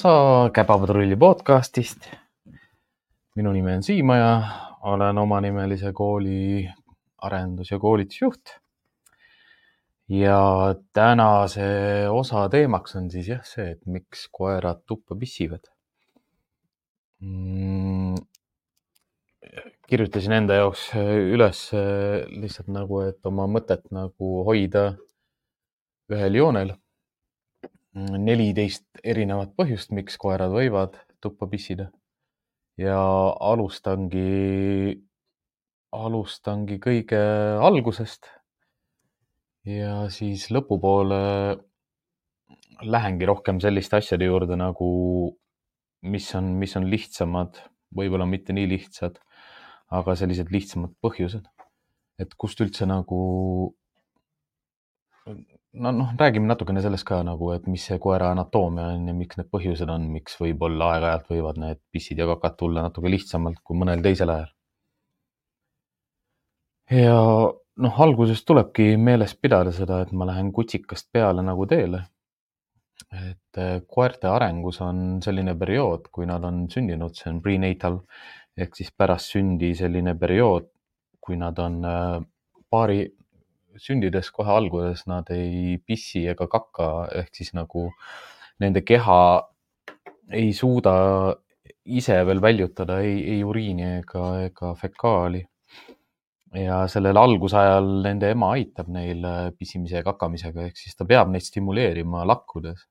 osa Käpapadrulli podcastist. minu nimi on Siim ja olen omanimelise kooli arendus- ja koolitusjuht. ja tänase osa teemaks on siis jah see, et miks koerad tuppa pissivad mm,. kirjutasin enda jaoks üles lihtsalt nagu, et oma mõtet nagu hoida ühel joonel neliteist erinevat põhjust, miks koerad võivad tuppa pissida. ja alustangi, alustangi kõige algusest. ja siis lõpupoole lähengi rohkem selliste asjade juurde nagu, mis on, mis on lihtsamad, võib-olla mitte nii lihtsad, aga sellised lihtsamad põhjused. et kust üldse nagu no noh, räägime natukene sellest ka nagu, et mis see koera anatoomia on ja miks need põhjused on, miks võib-olla aeg-ajalt võivad need pissid ja kakad tulla natuke lihtsamalt kui mõnel teisel ajal. ja noh, alguses tulebki meeles pidada seda, et ma lähen kutsikast peale nagu teele. et eh, koerte arengus on selline periood, kui nad on sündinud, see on prenatal ehk siis pärast sündi selline periood, kui nad on eh, paari sündides kohe alguses nad ei pissi ega kaka, ehk siis nagu nende keha ei suuda ise veel väljutada ei, ei uriini ega, ega fekaali. ja sellel algusajal nende ema aitab neil pissimise ja kakamisega, ehk siis ta peab neid stimuleerima lakkudes.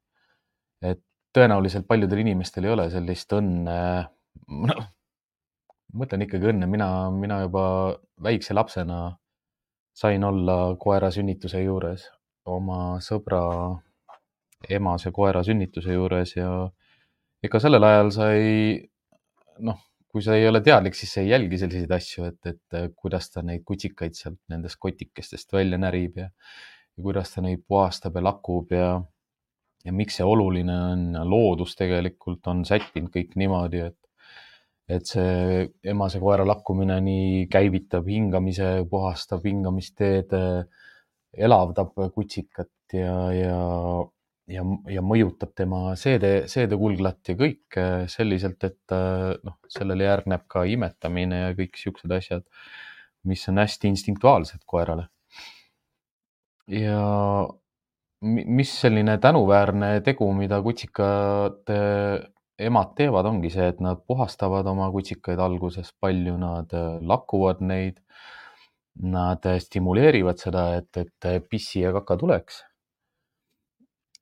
et tõenäoliselt paljudel inimestel ei ole sellist õnne, noh, mõtlen ikkagi õnne, mina, mina juba väikse lapsena sain olla koera sünnituse juures, oma sõbra emase koera sünnituse juures ja ega sellel ajal sai, noh, kui sa ei ole teadlik, siis sa ei jälgi selliseid asju, et, et kuidas ta neid kutsikaid sealt nendest kotikestest välja närib ja, ja kuidas ta neid puhastab ja lakub ja, ja miks see oluline on. Loodus tegelikult on sättinud kõik niimoodi, et et see emase koera lakkumine nii käivitab hingamise, puhastab hingamisteed, elavdab kutsikat ja, ja, ja, ja mõjutab tema seede, seedekulglat ja kõike selliselt, et noh, sellele järgneb ka imetamine ja kõik siuksed asjad, mis on hästi instinktuaalsed koerale. ja mis selline tänuväärne tegu, mida kutsikate emad teevad, ongi see, et nad puhastavad oma kutsikaid alguses palju, nad äh, lakuvad neid. Nad äh, stimuleerivad seda, et, et äh, pissi ja kaka tuleks.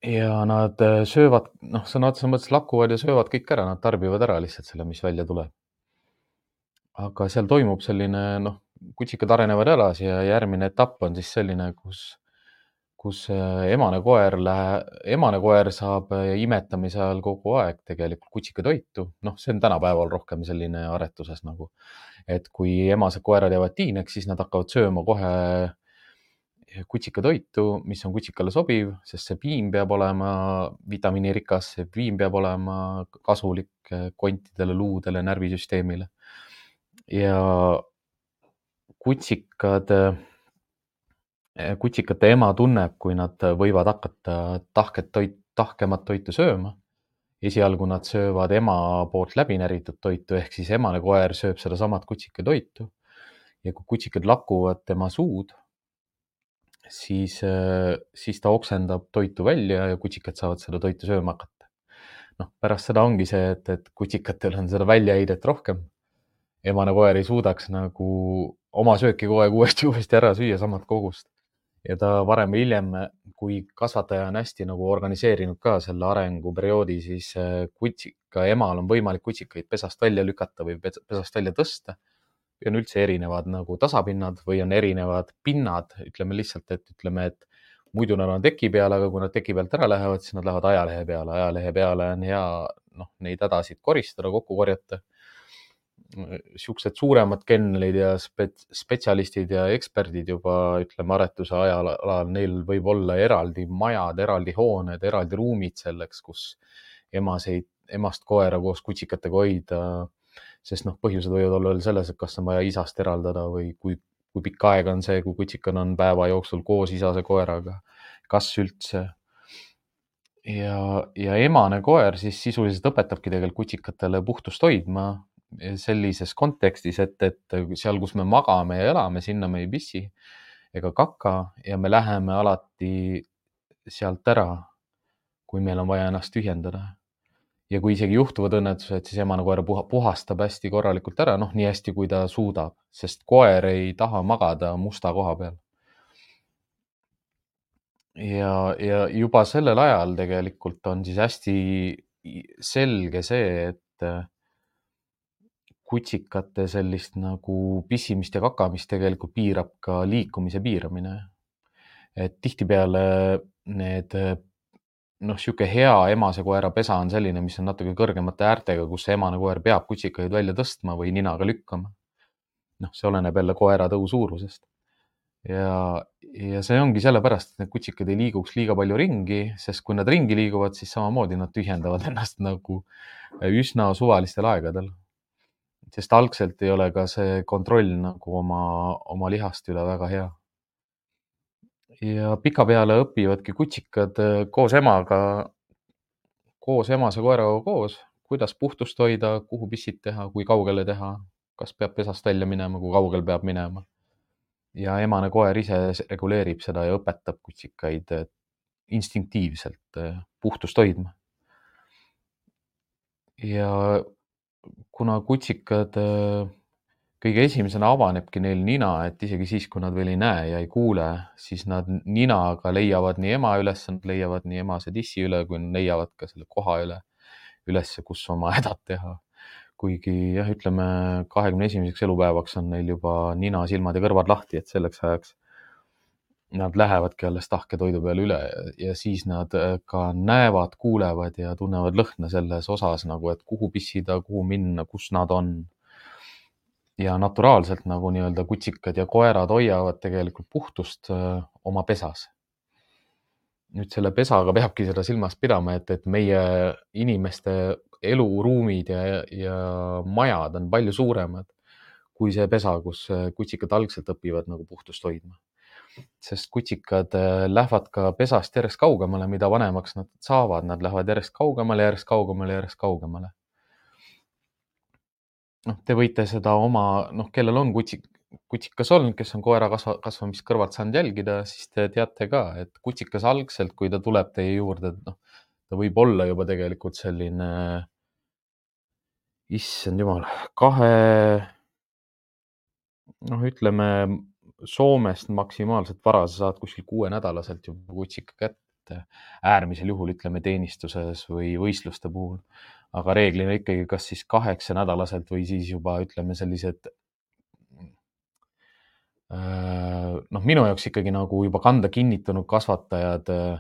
ja nad söövad, noh, sõna otseses mõttes lakuvad ja söövad kõik ära, nad tarbivad ära lihtsalt selle, mis välja tuleb. aga seal toimub selline, noh, kutsikad arenevad edasi ja järgmine etapp on siis selline, kus kus äh, emane koer läheb, emane koer saab äh, imetamise ajal kogu aeg tegelikult kutsikatoitu, noh, see on tänapäeval rohkem selline aretuses nagu, et kui emased koerad jäävad tiineks, siis nad hakkavad sööma kohe kutsikatoitu, mis on kutsikale sobiv, sest see piim peab olema vitamiinirikas, see piim peab olema kasulik äh, kontidele, luudele, närvisüsteemile. ja kutsikad kutsikate ema tunneb, kui nad võivad hakata tahket toit, tahkemat toitu sööma. esialgu nad söövad ema poolt läbi näritud toitu ehk siis emane koer sööb sedasamat kutsika toitu. ja kui kutsikad lakuvad tema suud, siis, eh, siis ta oksendab toitu välja ja kutsikad saavad seda toitu sööma hakata. noh, pärast seda ongi see, et, et kutsikatel on seda väljaheidet rohkem. emane koer ei suudaks nagu oma sööki kogu aeg uuesti, uuesti ära süüa samat kogust ja ta varem või hiljem, kui kasvataja on hästi nagu organiseerinud ka selle arenguperioodi, siis äh, kutsika emal on võimalik kutsikaid pesast välja lükata või pesast välja tõsta. või on üldse erinevad nagu tasapinnad või on erinevad pinnad, ütleme lihtsalt, et ütleme, et muidu nad on teki peal, aga kui nad teki pealt ära lähevad, siis nad lähevad ajalehe peale, ajalehe peale on hea noh, neid hädasid koristada, kokku korjata siuksed suuremad kennelid ja spets-, spetsialistid ja eksperdid juba ütleme aretuse ajal, alal, neil võib olla eraldi majad, eraldi hooned, eraldi ruumid selleks, kus emaseid, emast koera koos kutsikatega hoida. sest noh, põhjused võivad olla veel selles, et kas on vaja isast eraldada või kui, kui pikk aeg on see, kui kutsikad on päeva jooksul koos isase koeraga, kas üldse? Ja, ja emane koer siis sisuliselt õpetabki tegelikult kutsikatele puhtust hoidma sellises kontekstis, et, et seal, kus me magame ja elame, sinna me ei pissi ega kaka ja me läheme alati sealt ära, kui meil on vaja ennast tühjendada. ja kui isegi juhtuvad õnnetused, siis emane koer puha, puhastab hästi korralikult ära, noh, nii hästi, kui ta suudab, sest koer ei taha magada musta koha peal ja, ja juba sellel ajal tegelikult on siis hästi selge see, et kutsikate sellist nagu pissimist ja kakamist tegelikult piirab ka liikumise piiramine. et tihtipeale need noh, niisugune hea emase koera pesa on selline, mis on natuke kõrgemate äärtega, kus see emane koer peab kutsikaid välja tõstma või ninaga lükkama. noh, see oleneb jälle koera tõu suurusest ja, ja see ongi sellepärast, et need kutsikad ei liiguks liiga palju ringi, sest kui nad ringi liiguvad, siis samamoodi nad tühjendavad ennast nagu üsna suvalistel aegadel. Sest algselt ei ole ka see kontroll nagu oma, oma lihast üle väga hea. ja pikapeale õpivadki kutsikad äh, koos emaga, koos emase koeraga koos, kuidas puhtust hoida, kuhu pissid teha, kui kaugele teha, kas peab pesast välja minema, kui kaugel peab minema ja emane koer ise reguleerib seda ja õpetab kutsikaid äh, instinktiivselt äh, puhtust hoidma. ja kuna kutsikad äh, kõige esimesena avanebki neil nina, et isegi siis, kui nad veel ei näe ja ei kuule, siis nad ninaga leiavad nii ema üles, nad leiavad nii emase tissi üle, kui leiavad ka selle koha üle ülesse, kus oma hädad teha. Kuigi jah, ütleme kahekümne esimeseks elupäevaks on neil juba nina, silmad ja kõrvad lahti, et selleks ajaks nad lähevadki alles tahke toidu peale üle ja siis nad äh, ka näevad, kuulevad ja tunnevad lõhna selles osas nagu, et kuhu pissida, kuhu minna, kus nad on. ja naturaalselt nagu nii-öelda kutsikad ja koerad hoiavad tegelikult puhtust öö, äh, oma pesas nüüd selle pesaga peabki seda silmas pidama, et, et meie inimeste eluruumid ja, ja majad on palju suuremad kui see pesa, kus kutsikad algselt õpivad nagu puhtust hoidma. Sest kutsikad äh, lähevad ka pesast järjest kaugemale, mida vanemaks nad saavad, nad lähevad järjest kaugemale, järjest kaugemale, järjest kaugemale. noh, te võite seda oma, noh, kellel on kutsik, kutsikas olnud, kes on koera kasva, kasvamist kõrvalt saanud jälgida, siis te teate ka, et kutsikas algselt, kui ta tuleb teie juurde, noh, ta võib olla juba tegelikult selline, issand jumal, kahe, noh, ütleme Soomest maksimaalselt vara sa saad kuskil kuuenädalaselt juba kutsika kätte, äärmisel juhul ütleme teenistuses või võistluste puhul, aga reeglina ikkagi kas siis kaheksanädalaselt või siis juba ütleme sellised Äh, noh, minu jaoks ikkagi nagu juba kanda kinnitanud kasvatajad äh,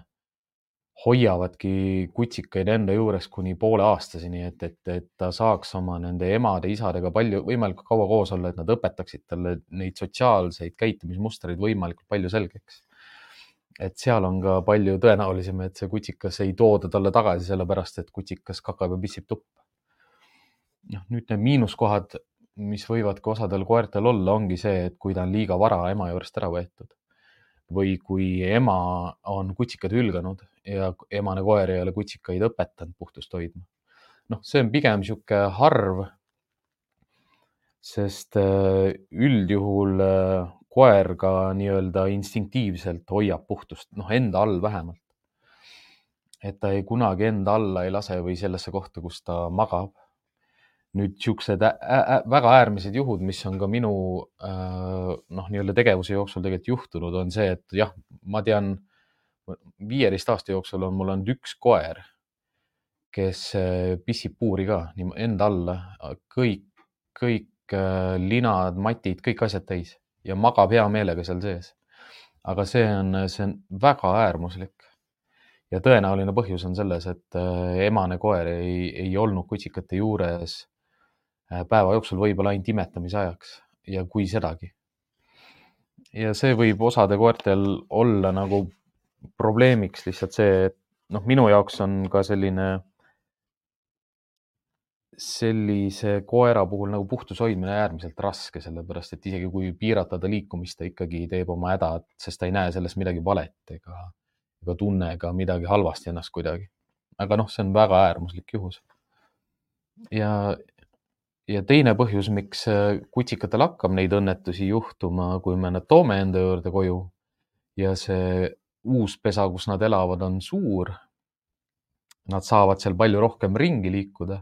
hoiavadki kutsikaid enda juures kuni poole aastaseni, et, et, et ta saaks oma nende emade-isadega palju, võimalikult kaua koos olla, et nad õpetaksid talle neid sotsiaalseid käitumismustreid võimalikult palju selgeks. et seal on ka palju tõenäolisem, et see kutsikas ei tooda talle tagasi, sellepärast et kutsikas kakab ja pissib tuppa. noh, nüüd need miinuskohad mis võivad ka osadel koertel olla, ongi see, et kui ta on liiga vara ema juurest ära võetud või kui ema on kutsikad hülganud ja emane koer ei ole kutsikaid õpetanud puhtust hoidma. noh, see on pigem niisugune harv, sest äh, üldjuhul äh, koer ka nii-öelda instinktiivselt hoiab puhtust, noh, enda all vähemalt. et ta ei kunagi enda alla ei lase või sellesse kohta, kus ta magab nüüd siuksed väga äärmised juhud, mis on ka minu äh, noh, nii-öelda tegevuse jooksul tegelikult juhtunud, on see, et jah, ma tean, viieteist aasta jooksul on mul olnud üks koer, kes äh, pissib puuri ka enda alla, kõik, kõik äh, linad, matid, kõik asjad täis ja magab hea meelega seal sees. aga see on, see on väga äärmuslik ja tõenäoline põhjus on selles, et emane koer ei, ei olnud kutsikate juures päeva jooksul võib-olla ainult imetamise ajaks ja kui sedagi. ja see võib osade koertel olla nagu probleemiks lihtsalt see, et noh, minu jaoks on ka selline, sellise koera puhul nagu puhtuse hoidmine äärmiselt raske, sellepärast et isegi kui piirata ta liikumist, ta ikkagi teeb oma hädad, sest ta ei näe selles midagi valet ega, ega tunne ka midagi halvasti ennast kuidagi aga noh, see on väga äärmuslik juhus. ja, ja teine põhjus, miks kutsikatel hakkab neid õnnetusi juhtuma, kui me nad toome enda juurde koju ja see uus pesa, kus nad elavad, on suur. Nad saavad seal palju rohkem ringi liikuda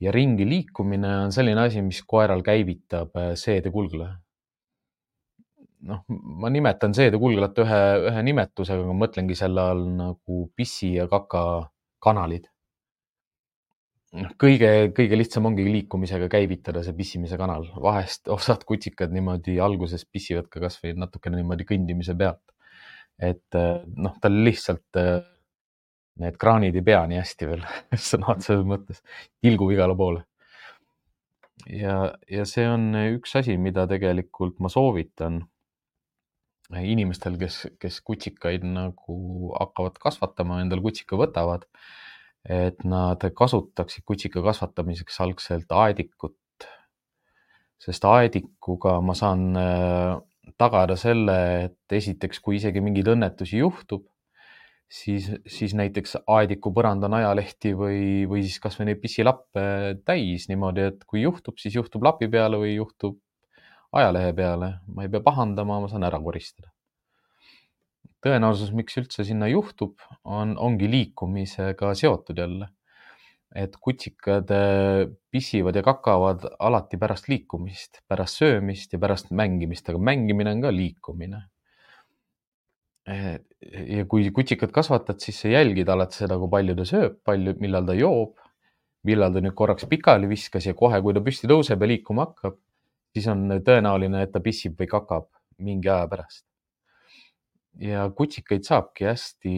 ja ringi liikumine on selline asi, mis koeral käivitab seedekulgla noh, ma nimetan seedekulgelat ühe, ühe nimetusega, aga mõtlengi selle all nagu pissi ja kaka kanalid. Noh, kõige, kõige lihtsam ongi liikumisega käivitada see pissimise kanal, vahest osad kutsikad niimoodi alguses pissivad ka kasvõi natukene niimoodi kõndimise pealt. et noh, tal lihtsalt need kraanid ei pea nii hästi veel sõna otseses mõttes, tilgub igale poole. ja, ja see on üks asi, mida tegelikult ma soovitan inimestel, kes, kes kutsikaid nagu hakkavad kasvatama, endale kutsika võtavad, et nad kasutaksid kutsika kasvatamiseks algselt aedikut. sest aedikuga ma saan äh, tagada selle, et esiteks, kui isegi mingeid õnnetusi juhtub, siis, siis näiteks aediku põrand on ajalehti või, või siis kasvõi neid pissilappe täis niimoodi, et kui juhtub, siis juhtub lapi peale või juhtub ajalehe peale, ma ei pea pahandama, ma saan ära koristada. Tõenäosus, miks üldse sinna juhtub, on, ongi liikumisega seotud jälle. et kutsikad äh, pissivad ja kakavad alati pärast liikumist, pärast söömist ja pärast mängimist, aga mängimine on ka liikumine. ja kui kutsikat kasvatad, siis sa jälgid alati seda, kui palju ta sööb, palju, millal ta joob, millal ta nüüd korraks pikali viskas ja kohe, kui ta püsti tõuseb ja liikuma hakkab siis on tõenäoline, et ta pissib või kakab mingi aja pärast. Ja kutsikaid saabki hästi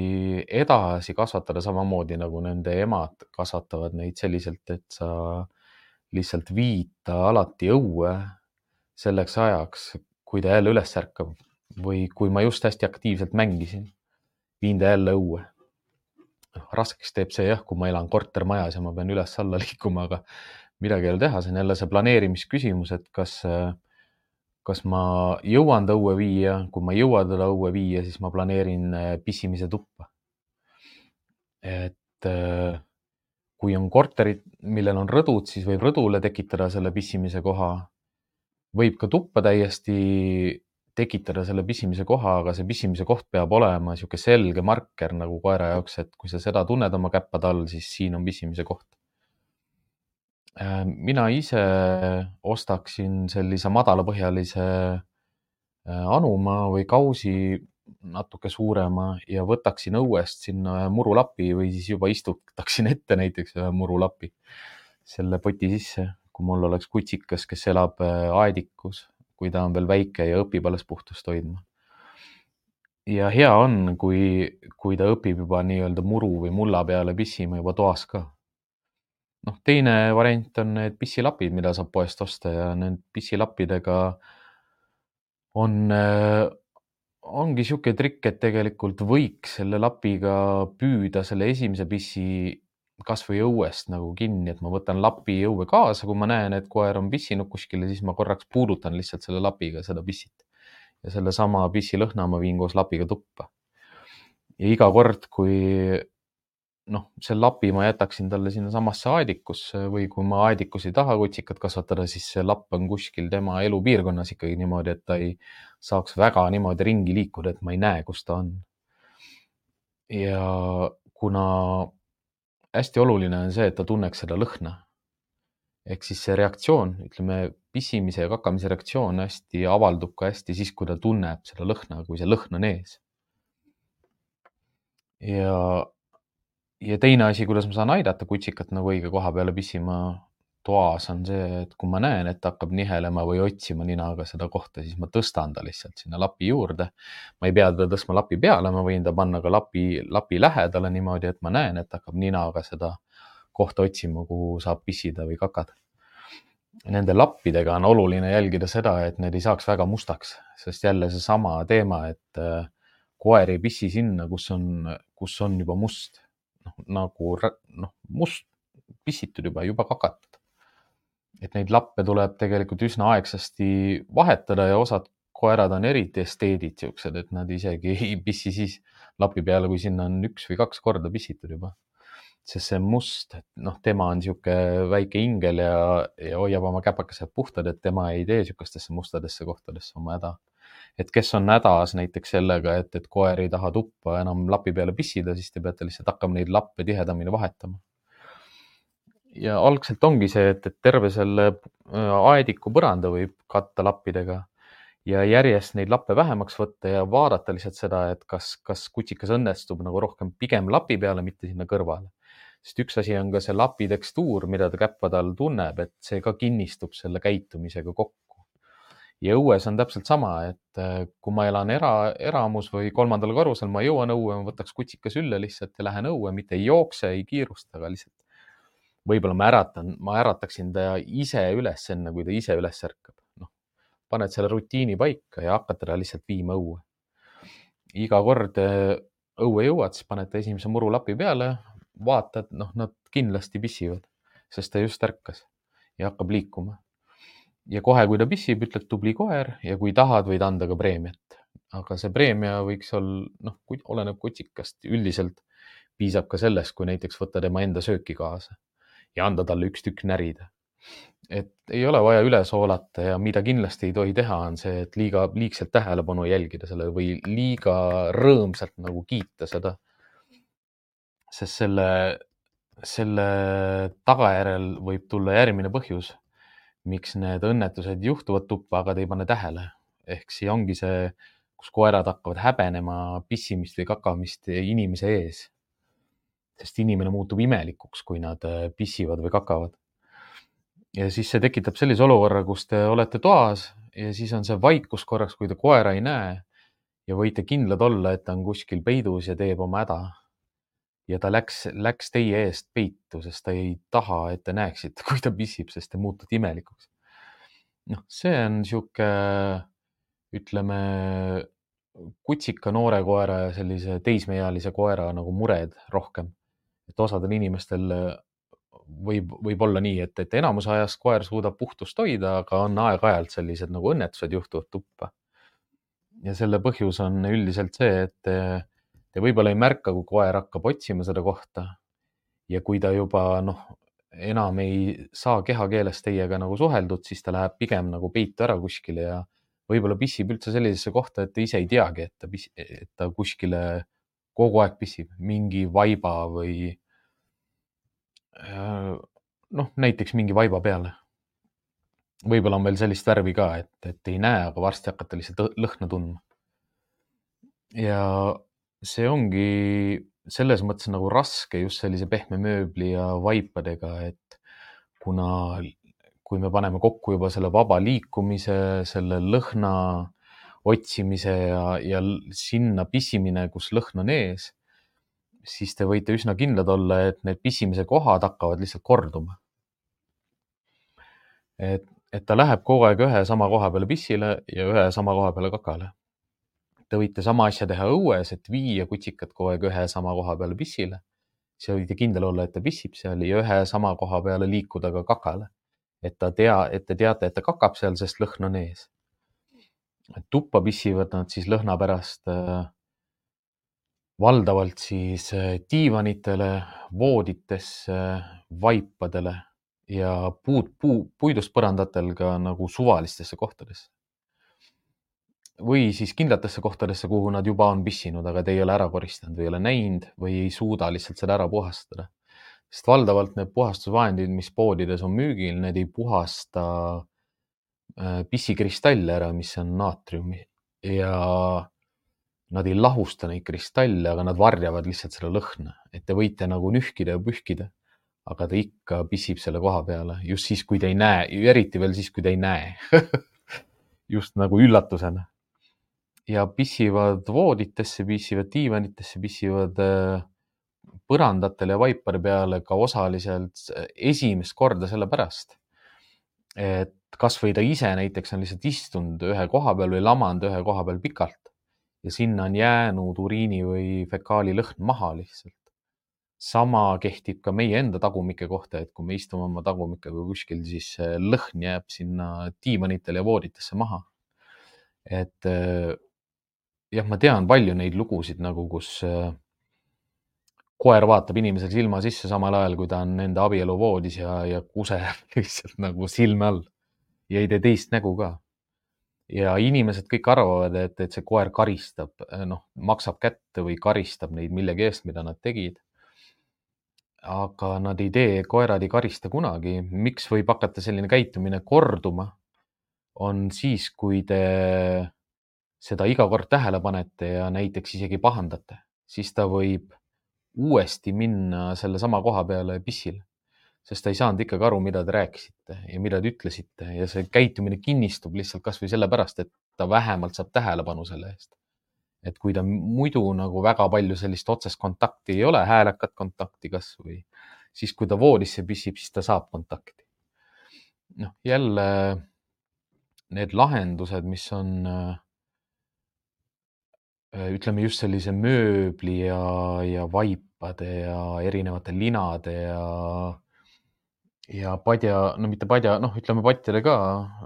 edasi kasvatada samamoodi nagu nende emad kasvatavad neid selliselt, et sa lihtsalt viid ta alati õue selleks ajaks, kui ta jälle üles ärkab või kui ma just hästi aktiivselt mängisin, viin ta jälle õue. raskeks teeb see jah, kui ma elan kortermajas ja ma pean üles-alla liikuma, aga midagi ei ole teha, see on jälle see planeerimisküsimus, et kas, kas ma jõuan ta õue viia, kui ma ei jõua teda õue viia, siis ma planeerin eh, pissimise tuppa. et eh, kui on korterid, millel on rõdud, siis võib rõdule tekitada selle pissimise koha. võib ka tuppa täiesti tekitada selle pissimise koha, aga see pissimise koht peab olema niisugune selge marker nagu koera jaoks, et kui sa seda tunned oma käppade all, siis siin on pissimise koht Äh, mina ise ostaksin sellise madalapõhjalise äh, anuma või kausi natuke suurema ja võtaksin õuest sinna ühe murulapi või siis juba istutaksin ette näiteks ühe murulapi selle poti sisse, kui mul oleks kutsikas, kes elab äh, aedikus, kui ta on veel väike ja õpib alles puhtust hoidma. ja hea on, kui, kui ta õpib juba nii-öelda muru või mulla peale pissima juba toas ka noh, teine variant on need pissilapid, mida saab poest osta ja need pissilappidega on, äh, ongi niisugune trikk, et tegelikult võiks selle lapiga püüda selle esimese pissi kasvõi õuest nagu kinni, et ma võtan lapi õue kaasa, kui ma näen, et koer on pissinud kuskile, siis ma korraks puudutan lihtsalt selle lapiga seda pissit. ja sellesama pissilõhna ma viin koos lapiga tuppa. ja iga kord, kui noh, see lapi ma jätaksin talle sinnasamasse aedikusse või kui ma aedikus ei taha kutsikat kasvatada, siis see lapp on kuskil tema elupiirkonnas ikkagi niimoodi, et ta ei saaks väga niimoodi ringi liikuda, et ma ei näe, kus ta on. ja kuna hästi oluline on see, et ta tunneks seda lõhna. ehk siis see reaktsioon, ütleme pissimise ja kakamise reaktsioon hästi avaldub ka hästi siis, kui ta tunneb seda lõhna, kui see lõhn on ees. ja ja teine asi, kuidas ma saan aidata kutsikat nagu õige koha peale pissima toas, on see, et kui ma näen, et ta hakkab nihelema või otsima ninaga seda kohta, siis ma tõstan ta lihtsalt sinna lapi juurde. ma ei pea teda tõstma lapi peale, ma võin ta panna ka lapi, lapi lähedale niimoodi, et ma näen, et ta hakkab ninaga seda kohta otsima, kuhu saab pissida või kakada. Nende lappidega on oluline jälgida seda, et need ei saaks väga mustaks, sest jälle seesama teema, et äh, koer ei pissi sinna, kus on, kus on juba must noh, nagu noh, must pissitud juba, juba kakatud. et neid lappe tuleb tegelikult üsna aegsasti vahetada ja osad koerad on eriti esteedid siuksed, et nad isegi ei pissi siis lapi peale, kui sinna on üks või kaks korda pissitud juba. sest see must, noh, tema on niisugune väike ingel ja, ja hoiab oma käpakesed puhtad, et tema ei tee niisugustesse mustadesse kohtadesse oma häda. Et kes on hädas näiteks sellega, et, et koer ei taha tuppa enam lapi peale pissida, siis te peate lihtsalt hakkama neid lappe tihedamini vahetama. ja algselt ongi see, et, et terve selle äh, aediku põranda võib katta lappidega ja järjest neid lappe vähemaks võtta ja vaadata lihtsalt seda, et kas, kas kutsikas õnnestub nagu rohkem pigem lapi peale, mitte sinna kõrvale sest üks asi on ka see lapi tekstuur, mida ta käppade all tunneb, et see ka kinnistub selle käitumisega kokku. Ja õues on täpselt sama, et äh, kui ma elan era, eramus või kolmandal korrusel, ma jõuan õue, ma võtaks kutsika sülle lihtsalt ja lähen õue, mitte ei jookse, ei kiirusta, aga lihtsalt võib-olla ma äratan, ma ärataksin ta ise üles, enne kui ta ise üles ärkab. noh, paned selle rutiini paika ja hakkad teda lihtsalt viima õue. iga kord äh, õue jõuad, siis paned ta esimese murulapi peale, vaatad, noh, nad kindlasti pissivad, sest ta just ärkas ja hakkab liikuma. Ja kohe, kui ta pissib, ütled tubli koer ja kui tahad, võid anda ka preemiat. aga see preemia võiks olla, noh, oleneb kutsikast, üldiselt piisab ka sellest, kui näiteks võtta tema enda sööki kaasa ja anda talle üks tükk närida. et ei ole vaja üle soolata ja mida kindlasti ei tohi teha, on see, et liiga, liigselt tähelepanu jälgida selle või liiga rõõmsalt nagu kiita seda sest selle, selle tagajärjel võib tulla järgmine põhjus, miks need õnnetused juhtuvad tuppa, aga te ei pane tähele. ehk siia ongi see, kus koerad hakkavad häbenema pissimist või kakamist inimese ees. sest inimene muutub imelikuks, kui nad äh, pissivad või kakavad. ja siis see tekitab sellise olukorra, kus te olete toas ja siis on see vaikus korraks, kui te koera ei näe ja võite kindlad olla, et ta on kuskil peidus ja teeb oma häda ja ta läks, läks teie eest peitu, sest ta ei taha, et te näeksite, kui ta pissib, sest te muutute imelikuks. noh, see on sihuke, ütleme, kutsika noore koera ja sellise teismeealise koera nagu mured rohkem. et osadel inimestel võib, võib olla nii, et, et enamus ajast koer suudab puhtust hoida, aga on aeg-ajalt sellised nagu õnnetused juhtuvad tuppa. ja selle põhjus on üldiselt see, et Te võib-olla ei märka, kui koer hakkab otsima seda kohta ja kui ta juba noh, enam ei saa kehakeeles teiega nagu suheldud, siis ta läheb pigem nagu peitu ära kuskile ja võib-olla pissib üldse sellisesse kohta, et ta ise ei teagi, et ta, et ta kuskile kogu aeg pissib, mingi vaiba või äh, noh, näiteks mingi vaiba peale. võib-olla on veel sellist värvi ka, et, et ei näe, aga varsti hakkate lihtsalt lõhna tundma. ja see ongi selles mõttes nagu raske just sellise pehme mööbli ja vaipadega, et kuna, kui me paneme kokku juba selle vaba liikumise, selle lõhna otsimise ja, ja sinna pissimine, kus lõhn on ees, siis te võite üsna kindlad olla, et need pissimise kohad hakkavad lihtsalt korduma. et, et ta läheb kogu aeg ühe sama koha peale pissile ja ühe sama koha peale kakale Te võite sama asja teha õues, et viia kutsikat kogu aeg ühe sama koha peale pissile. siis võite kindel olla, et ta pissib seal ja ühe sama koha peale liikuda ka kakale. et ta tea, et te teate, et ta kakab seal, sest lõhn on ees. tuppa pissivad nad siis lõhna pärast äh, valdavalt siis äh, diivanitele, vooditesse, vaipadele ja puud, puu, puidust põrandatel ka nagu suvalistesse kohtadesse või siis kindlatesse kohtadesse, kuhu nad juba on pissinud, aga te ei ole ära koristanud või ei ole näinud või ei suuda lihtsalt seda ära puhastada. sest valdavalt need puhastusvahendid, mis poodides on müügil, need ei puhasta äh, pissikristalle ära, mis on naatriumi. Ja nad ei lahusta neid kristalle, aga nad varjavad lihtsalt selle lõhna, et te võite nagu nühkida ja pühkida, aga ta ikka pissib selle koha peale. Just siis, kui te ei näe, eriti veel siis, kui te ei näe. Just nagu üllatusena ja pissivad vooditesse, pissivad diivanitesse, pissivad äh, põrandatele ja vaipade peale ka osaliselt äh, esimest korda sellepärast, et kasvõi ta ise näiteks on lihtsalt istunud ühe koha peal või lamanud ühe koha peal pikalt ja sinna on jäänud uriini või fekaali lõhn maha lihtsalt. sama kehtib ka meie enda tagumike kohta, et kui me istume oma tagumikega kuskil, siis lõhn jääb sinna diivanitele ja vooditesse maha. et äh, jah, ma tean palju neid lugusid nagu, kus, koer vaatab inimesele silma sisse samal ajal, kui ta on nende abieluvoodis ja, ja kuseb lihtsalt nagu silme all ja ei tee teist nägu ka. ja inimesed kõik arvavad, et, et see koer karistab, noh, maksab kätte või karistab neid millegi eest, mida nad tegid. aga nad ei tee, koerad ei karista kunagi. miks võib hakata selline käitumine korduma? on siis, kui te seda iga kord tähele panete ja näiteks isegi pahandate, siis ta võib uuesti minna sellesama koha peale pissile, sest ta ei saanud ikkagi aru, mida te rääkisite ja mida te ütlesite ja see käitumine kinnistub lihtsalt kasvõi sellepärast, et ta vähemalt saab tähelepanu selle eest. et kui ta muidu nagu väga palju sellist otsest kontakti ei ole, häälekat kontakti kasvõi, siis kui ta voodisse pissib, siis ta saab kontakti. noh, jälle need lahendused, mis on äh, ütleme just sellise mööbli ja, ja vaipade ja erinevate linade ja, ja padja, no mitte padja, noh, ütleme patjade ka,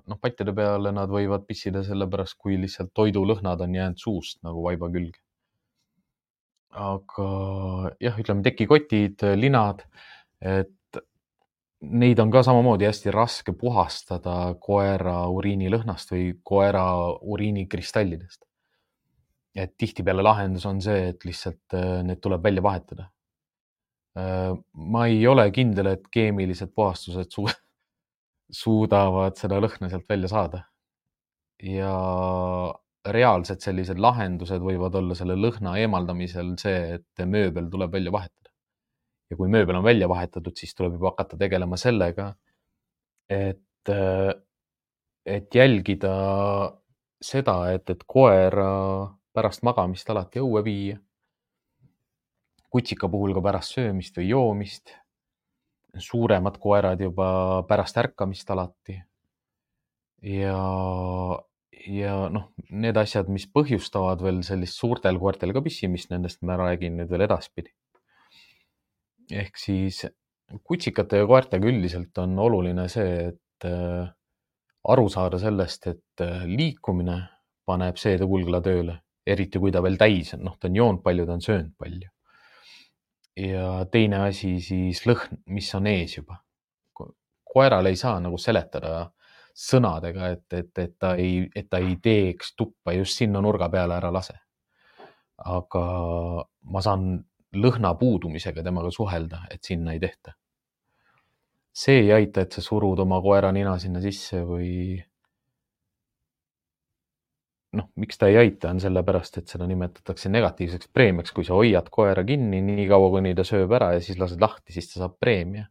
noh, patjade peale nad võivad pissida sellepärast, kui lihtsalt toidulõhnad on jäänud suust nagu vaiba külge. aga jah, ütleme tekikotid, linad, et neid on ka samamoodi hästi raske puhastada koera uriinilõhnast või koera uriinikristallidest. Et tihtipeale lahendus on see, et lihtsalt äh, need tuleb välja vahetada. Äh, ma ei ole kindel, et keemilised puhastused su suudavad seda lõhna sealt välja saada. ja reaalsed sellised lahendused võivad olla selle lõhna eemaldamisel see, et mööbel tuleb välja vahetada ja kui mööbel on välja vahetatud, siis tuleb juba hakata tegelema sellega, et, et jälgida seda, et, et koera pärast magamist alati õue viia. kutsika puhul ka pärast söömist või joomist. suuremad koerad juba pärast ärkamist alati. ja, ja noh, need asjad, mis põhjustavad veel sellist suurtel koertel ka pissimist, nendest ma räägin nüüd veel edaspidi ehk siis kutsikate ja koertega üldiselt on oluline see, et äh, aru saada sellest, et äh, liikumine paneb seedekulgla tööle, eriti kui ta veel täis on, noh, ta on joonud palju, ta on söönud palju. ja teine asi siis lõhn, mis on ees juba. koerale ei saa nagu seletada sõnadega, et, et, et ta ei, et ta ei teeks tuppa just sinna nurga peale, ära lase. aga ma saan lõhna puudumisega temaga suhelda, et sinna ei tehta. see ei aita, et sa surud oma koera nina sinna sisse või noh, miks ta ei aita, on sellepärast, et seda nimetatakse negatiivseks preemiaks, kui sa hoiad koera kinni nii kaua, kuni ta sööb ära ja siis lased lahti, siis ta saab preemia.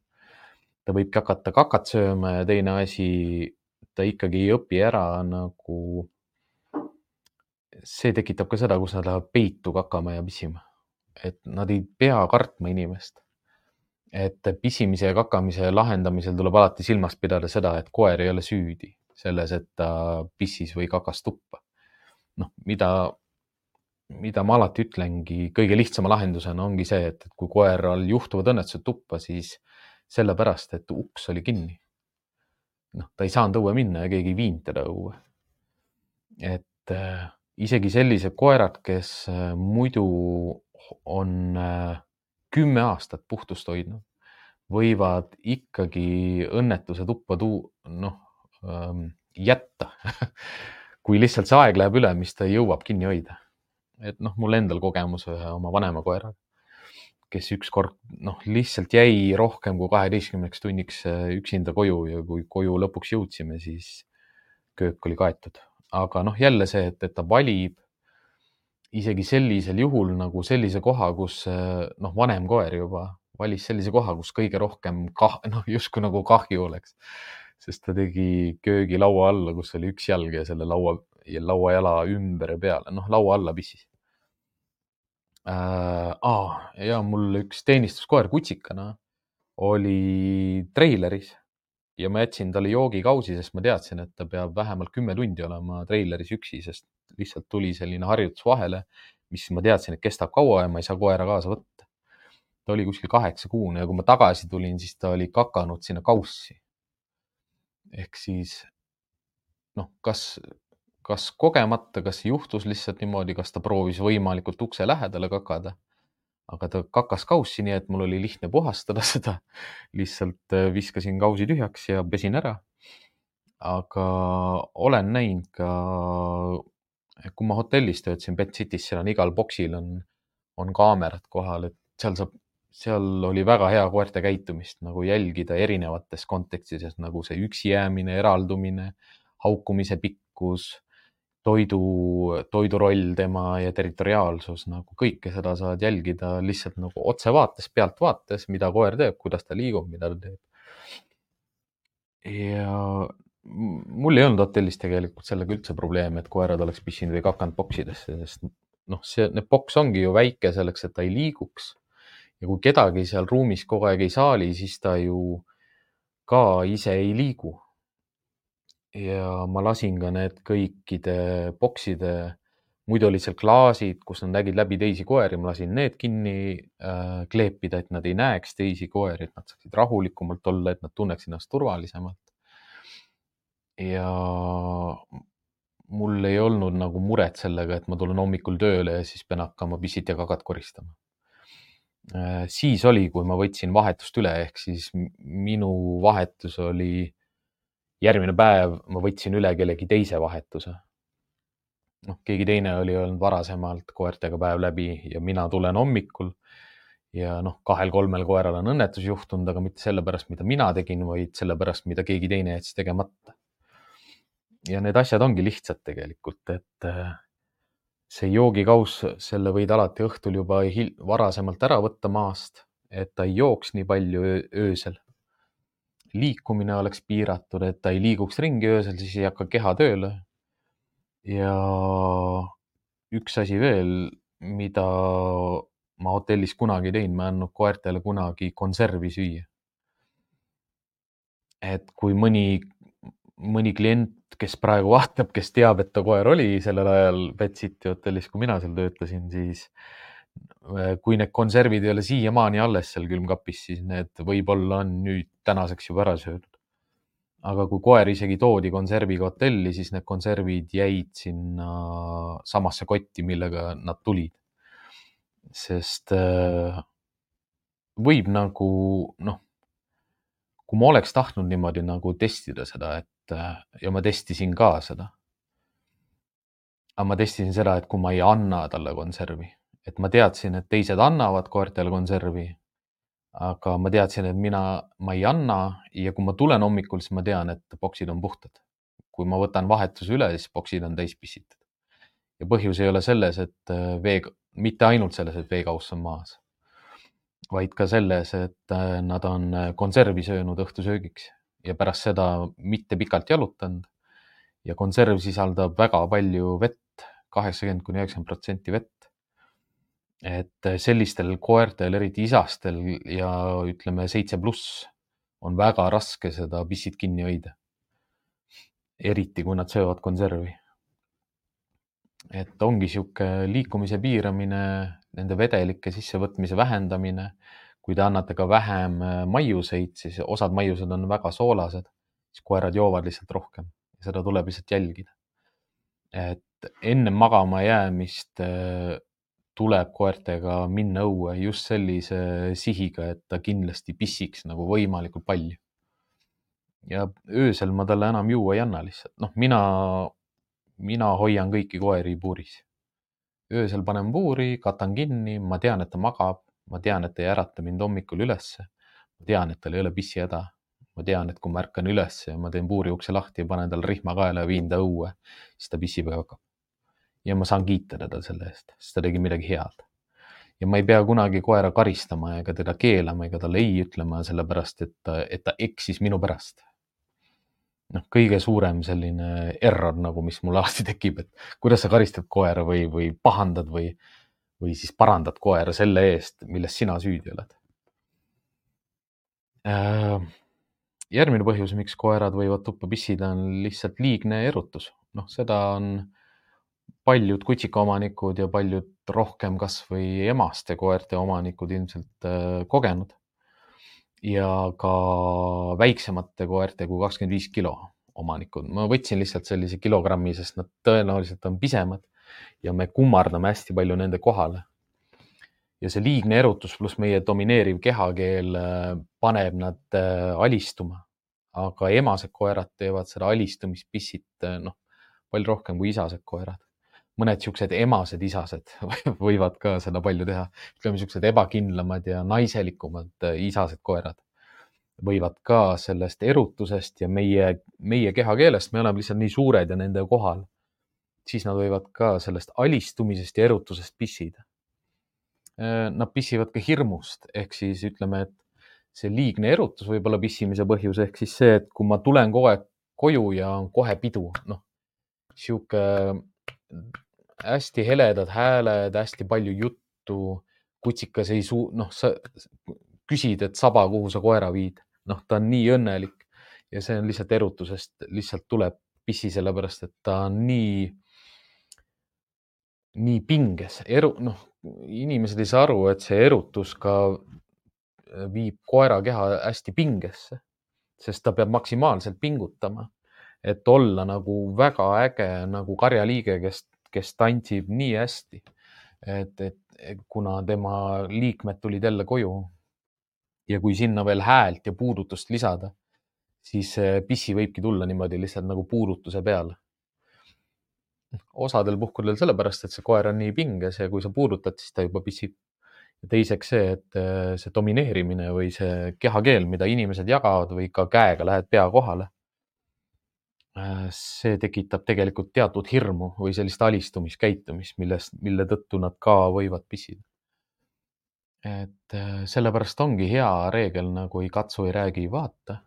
ta võibki hakata kakat sööma ja teine asi, ta ikkagi ei õpi ära nagu. see tekitab ka seda, kus ta läheb peitu kakama ja pissima et nad ei pea kartma inimest. et pisimise ja kakamise lahendamisel tuleb alati silmas pidada seda, et koer ei ole süüdi selles, et ta pissis või kakas tuppa. Noh, mida, mida ma alati ütlengi, kõige lihtsama lahendusena ongi see, et, et kui koeral juhtuvad õnnetused tuppa, siis sellepärast, et uks oli kinni. noh, ta ei saanud õue minna ja keegi ei viinud teda õue. et äh, isegi sellised koerad, kes äh, muidu on äh, kümme aastat puhtust hoidnud, võivad ikkagi õnnetuse tuppa tuu-, noh ähm, jätta kui lihtsalt see aeg läheb üle, mis ta jõuab kinni hoida. et noh, mul endal kogemus ühe oma vanema koeraga, kes ükskord noh, lihtsalt jäi rohkem kui kaheteistkümneks tunniks äh, üksinda koju ja kui koju lõpuks jõudsime, siis köök oli kaetud. aga noh, jälle see, et, et ta valib isegi sellisel juhul nagu sellise koha, kus noh, vanem koer juba valis sellise koha, kus kõige rohkem kah-, noh, justkui nagu kahju oleks. Sest ta tegi köögilaua alla, kus oli üks jalg ja selle laua ja lauajala ümber ja peale, noh, laua alla pissis äh,. Aa, ja mul üks teenistuskoer kutsikana oli treileris ja ma jätsin talle joogikausi, sest ma teadsin, et ta peab vähemalt kümme tundi olema treileris üksi, sest lihtsalt tuli selline harjutus vahele, mis ma teadsin, et kestab kaua ja ma ei saa koera kaasa võtta. ta oli kuskil kaheksakuune ja kui ma tagasi tulin, siis ta oli kakanud sinna kaussi. Ehk siis noh, kas, kas kogemata, kas juhtus lihtsalt niimoodi, kas ta proovis võimalikult ukse lähedale kakada aga ta kakas kaussi, nii et mul oli lihtne puhastada seda. lihtsalt äh, viskasin kausi tühjaks ja pesin ära. aga olen näinud ka, kui ma hotellis töötasin Pet City's, seal on igal boksil on, on kaamerad kohal, et seal saab, seal oli väga hea koerte käitumist nagu jälgida erinevates kontekstides nagu see üksi jäämine, eraldumine, haukumise pikkus toidu, toidu roll tema ja territoriaalsus nagu kõike seda saad jälgida lihtsalt nagu otsevaates, pealtvaates, mida koer teeb, kuidas ta liigub, mida ta teeb. ja mul ei olnud hotellis tegelikult sellega üldse probleemi, et koerad oleks pissinud või kakanud boksidesse, sest noh, see, need boks ongi ju väike selleks, et ta ei liiguks. Ja kui kedagi seal ruumis kogu aeg ei saali, siis ta ju ka ise ei liigu ja ma lasin ka need kõikide bokside, muidu olid seal klaasid, kus nad nägid läbi teisi koeri, ma lasin need kinni äh, kleepida, et nad ei näeks teisi koeri, et nad saaksid rahulikumalt olla, et nad tunneks ennast turvalisemalt. ja mul ei olnud nagu muret sellega, et ma tulen hommikul tööle ja siis pean hakkama pissit ja kagat koristama. Siis oli, kui ma võtsin vahetust üle, ehk siis minu vahetus oli järgmine päev ma võtsin üle kellegi teise vahetuse. noh, keegi teine oli olnud varasemalt koertega päev läbi ja mina tulen hommikul ja noh, kahel-kolmel koeral on õnnetus juhtunud, aga mitte sellepärast, mida mina tegin, vaid sellepärast, mida keegi teine jättis tegemata. ja need asjad ongi lihtsad tegelikult, et äh, see joogikauss, selle võid alati õhtul juba varasemalt ära võtta maast, et ta ei jooks nii palju öösel liikumine oleks piiratud, et ta ei liiguks ringi öösel, siis ei hakka keha tööle. ja üks asi veel, mida ma hotellis kunagi ei teinud, ma ei andnud koertele kunagi konservi süüa. et kui mõni, mõni klient, kes praegu vaatab, kes teab, et ta koer oli sellel ajal Pet City hotellis, kui mina seal töötasin, siis Äh, kui need konservid ei ole siiamaani alles seal külmkapis, siis need võib-olla on nüüd tänaseks juba ära söödud. aga kui koer isegi toodi konserviga hotelli, siis need konservid jäid sinna samasse kotti, millega nad tulid. sest äh, võib nagu noh, kui ma oleks tahtnud niimoodi nagu testida seda, et äh, ja ma testisin ka seda. aga ma testisin seda, et kui ma ei anna talle konservi et ma teadsin, et teised annavad koertele konservi. aga ma teadsin, et mina, ma ei anna ja kui ma tulen hommikul, siis ma tean, et boksid on puhtad. kui ma võtan vahetuse üle, siis boksid on täis pissitud. ja põhjus ei ole selles, et äh, vee, mitte ainult selles, et veekauss on maas, vaid ka selles, et äh, nad on konservi söönud õhtusöögiks ja pärast seda mitte pikalt jalutanud. ja konserv sisaldab väga palju vett, kaheksakümmend kuni üheksakümmend protsenti vett et sellistel koertel, eriti isastel ja ütleme seitse pluss, on väga raske seda pissit kinni hoida. eriti kui nad söövad konservi. et ongi sihuke liikumise piiramine, nende vedelike sissevõtmise vähendamine. Kui te annate ka vähem äh, maiuseid, siis osad maiused on väga soolased, siis koerad joovad lihtsalt rohkem ja seda tuleb lihtsalt jälgida. et enne magama jäämist äh, tuleb koertega minna õue just sellise sihiga, et ta kindlasti pissiks nagu võimalikult palju. ja öösel ma talle enam juua ei anna lihtsalt, noh, mina, mina hoian kõiki koeri puuris. öösel panen puuri, katan kinni, ma tean, et ta magab, ma tean, et ei ärata mind hommikul ülesse. ma tean, et tal ei ole pissihäda. ma tean, et kui ma ärkan ülesse ja ma teen puuri ukse lahti ja panen talle rihma kaela ja viin ta õue, siis ta pissib ja hakkab ja ma saan kiita teda selle eest, sest ta tegi midagi head. ja ma ei pea kunagi koera karistama ega teda keelama ega talle ei ütlema, sellepärast et ta, et ta eksis minu pärast. noh, kõige suurem selline error nagu, mis mul alati tekib, et kuidas sa karistad koera või, või pahandad või, või siis parandad koera selle eest, milles sina süüdi oled. Äh, järgmine põhjus, miks koerad võivad tuppa pissida, on lihtsalt liigne erutus. noh, seda on paljud kutsikaomanikud ja paljud rohkem kasvõi emaste koerte omanikud ilmselt äh, kogenud. ja ka väiksemate koerte kui kakskümmend viis kilo omanikud. ma võtsin lihtsalt sellise kilogrammi, sest nad tõenäoliselt on pisemad ja me kummardame hästi palju nende kohale. ja see liigne erutus pluss meie domineeriv kehakeel äh, paneb nad äh, alistuma. aga emased koerad teevad seda alistumispissit noh, palju rohkem kui isased koerad. mõned siuksed emased isased võivad ka seda palju teha, ütleme siuksed ebakindlamad ja naiselikumad isased koerad võivad ka sellest erutusest ja meie, meie kehakeelest, me oleme lihtsalt nii suured ja nende kohal, siis nad võivad ka sellest alistumisest ja erutusest pissida. Äh, nad pissivad ka hirmust, ehk siis ütleme, et see liigne erutus võib olla pissimise põhjus, ehk siis see, et kui ma tulen kogu aeg koju ja on kohe pidu, noh, sihuke hästi heledad hääled, hästi palju juttu, kutsikas ei suu-, noh, sa küsid, et saba, kuhu sa koera viid noh, ta on nii õnnelik ja see on lihtsalt erutusest, lihtsalt tuleb pissi, sellepärast et ta on nii, nii pinges, eru-, noh, inimesed ei saa aru, et see erutus ka viib koera keha hästi pingesse, sest ta peab maksimaalselt pingutama, et olla nagu väga äge nagu karjaliige, kes, kes tantsib nii hästi. et, et kuna tema liikmed tulid jälle koju ja kui sinna veel häält ja puudutust lisada, siis pissi võibki tulla niimoodi lihtsalt nagu puudutuse peale. Osadel puhkudel sellepärast, et see koer on nii pinges ja kui sa puudutad, siis ta juba pissib. ja teiseks see, et äh, see domineerimine või see kehakeel, mida inimesed jagavad või ka käega lähed pea kohale. Äh, see tekitab tegelikult teatud hirmu või sellist alistumiskäitumist, millest, mille tõttu nad ka võivad pissida et äh, sellepärast ongi hea reegel nagu ei katsu, ei räägi, ei vaata.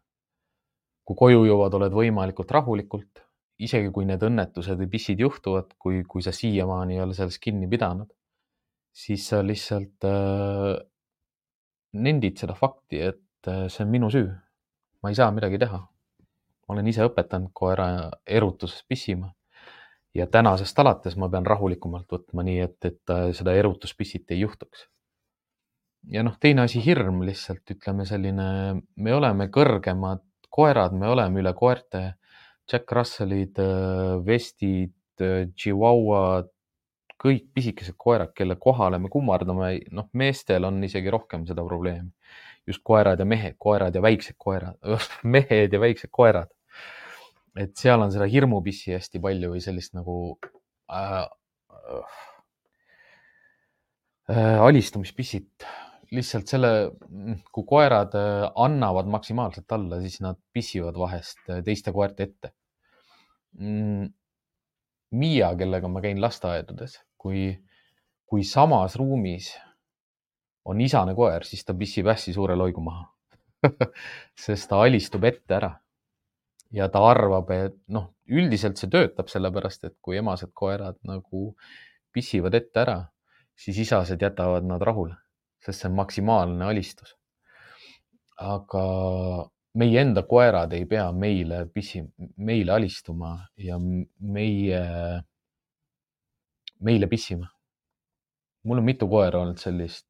kui koju jõuad, oled võimalikult rahulikult, isegi kui need õnnetused või pissid juhtuvad, kui, kui sa siiamaani ei ole sellest kinni pidanud, siis sa lihtsalt äh, nendid seda fakti, et äh, see on minu süü. ma ei saa midagi teha. ma olen ise õpetanud koera erutuses pissima ja tänasest alates ma pean rahulikumalt võtma, nii et, et seda erutuspissit ei juhtuks ja noh, teine asi, hirm lihtsalt ütleme selline, me oleme kõrgemad koerad, me oleme üle koerte. Jack Russellid, vestid, Chihuahuad, kõik pisikesed koerad, kelle kohale me kummardame, noh, meestel on isegi rohkem seda probleemi. just koerad ja mehed, koerad ja väiksed koerad mehed ja väiksed koerad. et seal on seda hirmupissi hästi palju või sellist nagu äh, äh, alistumispissit lihtsalt selle, kui koerad äh, annavad maksimaalselt alla, siis nad pissivad vahest äh, teiste koerte ette. Mm, Miia, kellega ma käin lasteaedades, kui, kui samas ruumis on isane koer, siis ta pissib hästi suure loigu maha sest ta alistub ette ära. ja ta arvab, et noh, üldiselt see töötab sellepärast, et kui emased koerad nagu pissivad ette ära, siis isased jätavad nad rahule sest see on maksimaalne alistus. aga meie enda koerad ei pea meile pissi, meile alistuma ja meie, meile pissima. mul on mitu koera olnud sellist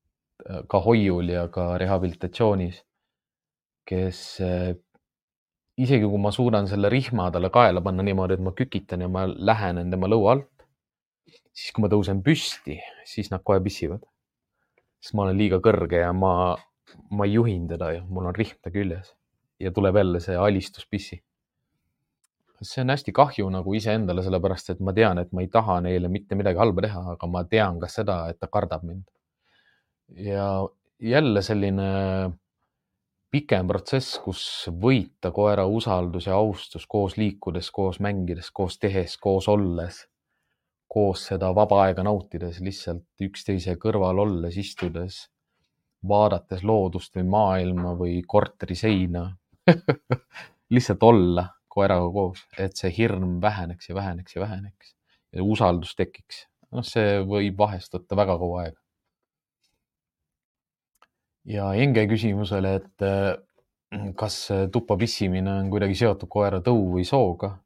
ka hoiul ja ka rehabilitatsioonis, kes isegi kui ma suudan selle rihma talle kaela panna niimoodi, et ma kükitan ja ma lähenen tema lõua alt, siis kui ma tõusen püsti, siis nad kohe pissivad sest ma olen liiga kõrge ja ma, ma juhin teda ja mul on rihm ta küljes ja tuleb jälle see alistuspissi. see on hästi kahju nagu iseendale, sellepärast et ma tean, et ma ei taha neile mitte midagi halba teha, aga ma tean ka seda, et ta kardab mind. ja jälle selline pikem protsess, kus võita koera usaldus ja austus koos liikudes, koos mängides, koos tehes, koos olles koos seda vaba aega nautides, lihtsalt üksteise kõrval olles, istudes, vaadates loodust või maailma või korteri seina lihtsalt olla koeraga koos, et see hirm väheneks ja väheneks ja väheneks ja usaldus tekiks. noh, see võib vahest võtta väga kaua aega. ja Enge küsimusele, et äh, kas tuppa pissimine on kuidagi seotud koera tõu või sooga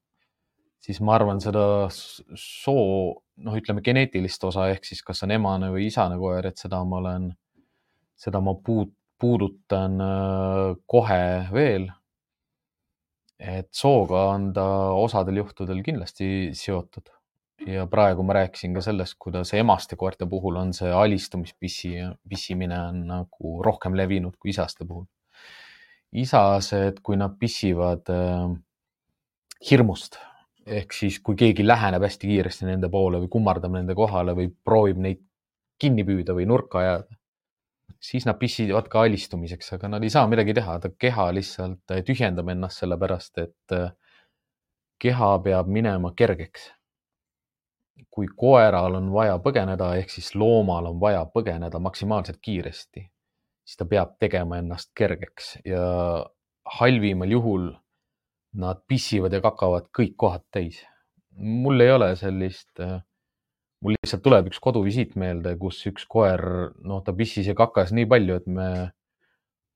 siis ma arvan, seda soo, noh, ütleme geneetilist osa ehk siis kas on emane või isane koer, et seda ma olen, seda ma puud, puudutan äh, kohe veel. et sooga on ta osadel juhtudel kindlasti seotud, ja praegu ma rääkisin ka sellest, kuidas emaste koerte puhul on see alistumispissi, pissimine on nagu rohkem levinud kui isaste puhul. isased, kui nad pissivad äh, hirmust ehk siis, kui keegi läheneb hästi kiiresti nende poole või kummardab nende kohale või proovib neid kinni püüda või nurka ajada, siis nad pissivad ka alistumiseks, aga nad ei saa midagi teha, ta keha lihtsalt tühjendab ennast sellepärast, et äh, keha peab minema kergeks. kui koeral on vaja põgeneda, ehk siis loomal on vaja põgeneda maksimaalselt kiiresti, siis ta peab tegema ennast kergeks ja halvimal juhul nad pissivad ja kakavad kõik kohad täis. mul ei ole sellist, äh, mul lihtsalt tuleb üks koduvisiit meelde, kus üks koer, noh, ta pissis ja kakas nii palju, et me,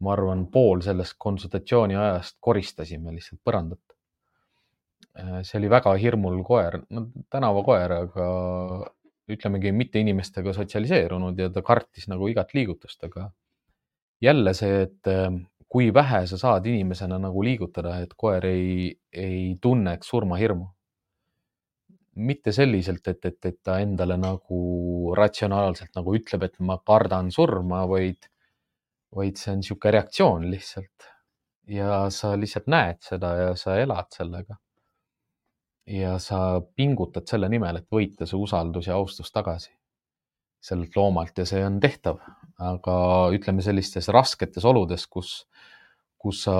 ma arvan, pool sellest konsultatsiooni ajast koristasime lihtsalt põrandat. Äh, see oli väga hirmul koer, no tänavakoer, aga ütlemegi mitte inimestega sotsialiseerunud ja ta kartis nagu igat liigutust, aga jälle see, et äh, kui vähe sa saad inimesena nagu liigutada, et koer ei, ei tunneks surmahirmu. Mitte selliselt, et, et, et ta endale nagu ratsionaalselt nagu ütleb, et ma kardan surma, vaid, vaid see on niisugune reaktsioon lihtsalt. ja sa lihtsalt näed seda ja sa elad sellega. ja sa pingutad selle nimel, et võita see usaldus ja austus tagasi sellelt loomalt ja see on tehtav, aga ütleme sellistes rasketes oludes, kus, kus sa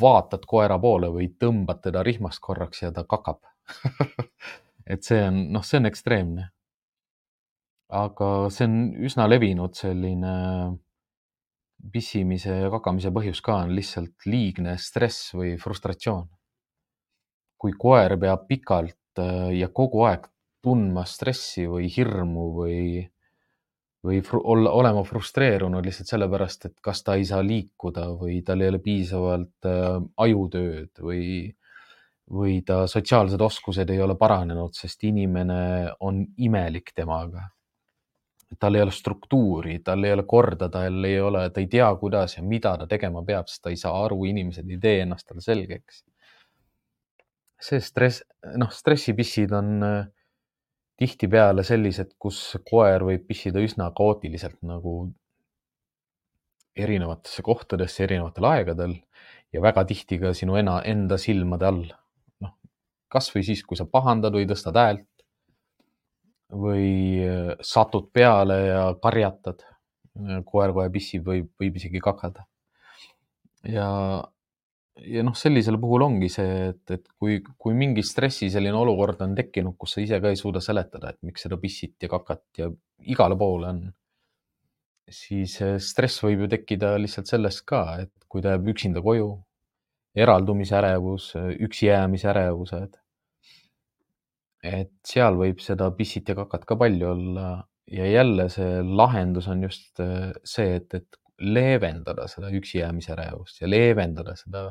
vaatad koera poole või tõmbad teda rihmast korraks ja ta kakab et see on, noh, see on ekstreemne. aga see on üsna levinud selline pissimise ja kakamise põhjus ka on lihtsalt liigne stress või frustratsioon. kui koer peab pikalt äh, ja kogu aeg tundma stressi või hirmu või, või olla, olema frustreerunud lihtsalt sellepärast, et kas ta ei saa liikuda või tal ei ole piisavalt äh, ajutööd või, või ta sotsiaalsed oskused ei ole paranenud, sest inimene on imelik temaga. tal ei ole struktuuri, tal ei ole korda, tal ei ole, ta ei tea, kuidas ja mida ta tegema peab, sest ta ei saa aru, inimesed ei tee ennast talle selgeks. see stress, noh, stressipissid on äh, tihtipeale sellised, kus koer võib pissida üsna kaootiliselt nagu erinevatesse kohtadesse erinevatel aegadel ja väga tihti ka sinu ena, enda silmade all. Kasvõi siis, kui sa pahandad või tõstad häält või äh, satud peale ja karjatad. koer kohe pissib, võib, võib isegi kakada. ja ja noh, sellisel puhul ongi see, et, et kui, kui mingi stressi selline olukord on tekkinud, kus sa ise ka ei suuda seletada, et miks seda pissit ja kakat ja igale poole on, siis stress võib ju tekkida lihtsalt sellest ka, et kui ta jääb üksinda koju, eraldumise ärevus, üksi jäämise ärevused. et seal võib seda pissit ja kakat ka palju olla ja jälle see lahendus on just see, et, et leevendada seda üksi jäämise ärevust ja leevendada seda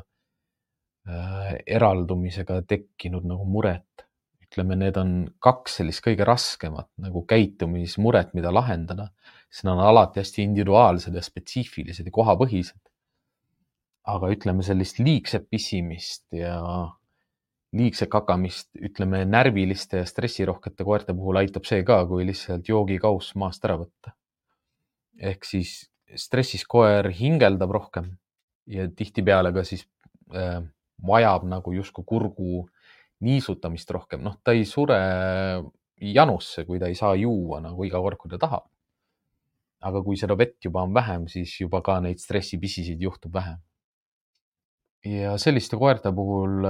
Äh, eraldumisega tekkinud nagu muret. ütleme, need on kaks sellist kõige raskemat nagu käitumismuret, mida lahendada, sest nad on alati hästi individuaalsed ja spetsiifilised ja kohapõhised. Aga ütleme, sellist liigset pissimist ja liigset kakamist, ütleme närviliste ja stressirohkete koerte puhul aitab see ka, kui lihtsalt joogikauss maast ära võtta. ehk siis stressis koer hingeldab rohkem ja tihtipeale ka siis äh, vajab nagu justkui kurgu niisutamist rohkem, noh, ta ei sure janusse, kui ta ei saa juua nagu iga kord, kui ta tahab. aga kui seda vett juba on vähem, siis juba ka neid stressipisisid juhtub vähem. Ja selliste koerte puhul,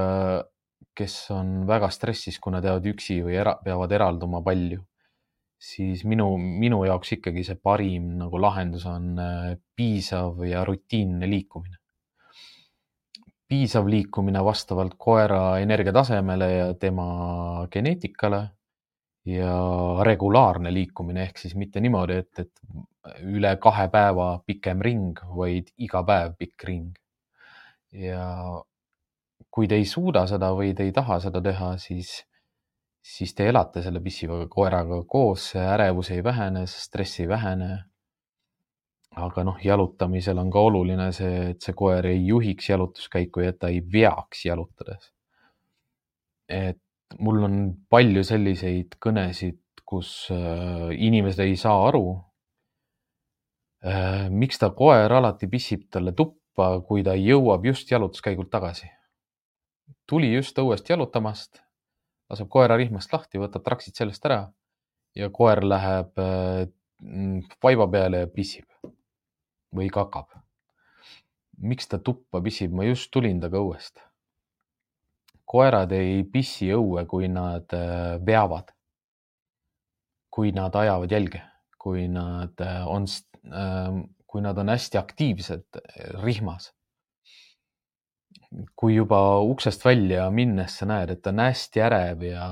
kes on väga stressis, kui nad jäävad üksi või era, peavad eralduma palju, siis minu, minu jaoks ikkagi see parim nagu lahendus on äh, piisav ja rutiinne liikumine piisav liikumine vastavalt koera energiatasemele ja tema geneetikale ja regulaarne liikumine ehk siis mitte niimoodi, et, et üle kahe päeva pikem ring, vaid iga päev pikk ring. Ja kui te ei suuda seda või te ei taha seda teha, siis, siis te elate selle pissiva koeraga koos, ärevus ei vähene, stress ei vähene aga noh, jalutamisel on ka oluline see, et see koer ei juhiks jalutuskäiku ja et ta ei veaks jalutades. et mul on palju selliseid kõnesid, kus äh, inimesed ei saa aru, äh, miks ta koer alati pissib talle tuppa, kui ta jõuab just jalutuskäigult tagasi. tuli just õuest jalutamast, laseb koera rihmast lahti, võtab traksid sellest ära ja koer läheb äh, vaiba peale ja pissib või kakab. miks ta tuppa pissib, ma just tulin temaga õuest koerad ei pissi õue, kui nad äh, veavad. kui nad ajavad jälge, kui nad äh, on, kui nad on hästi aktiivsed äh, rihmas. kui juba uksest välja minnes sa näed, et ta on hästi ärev ja,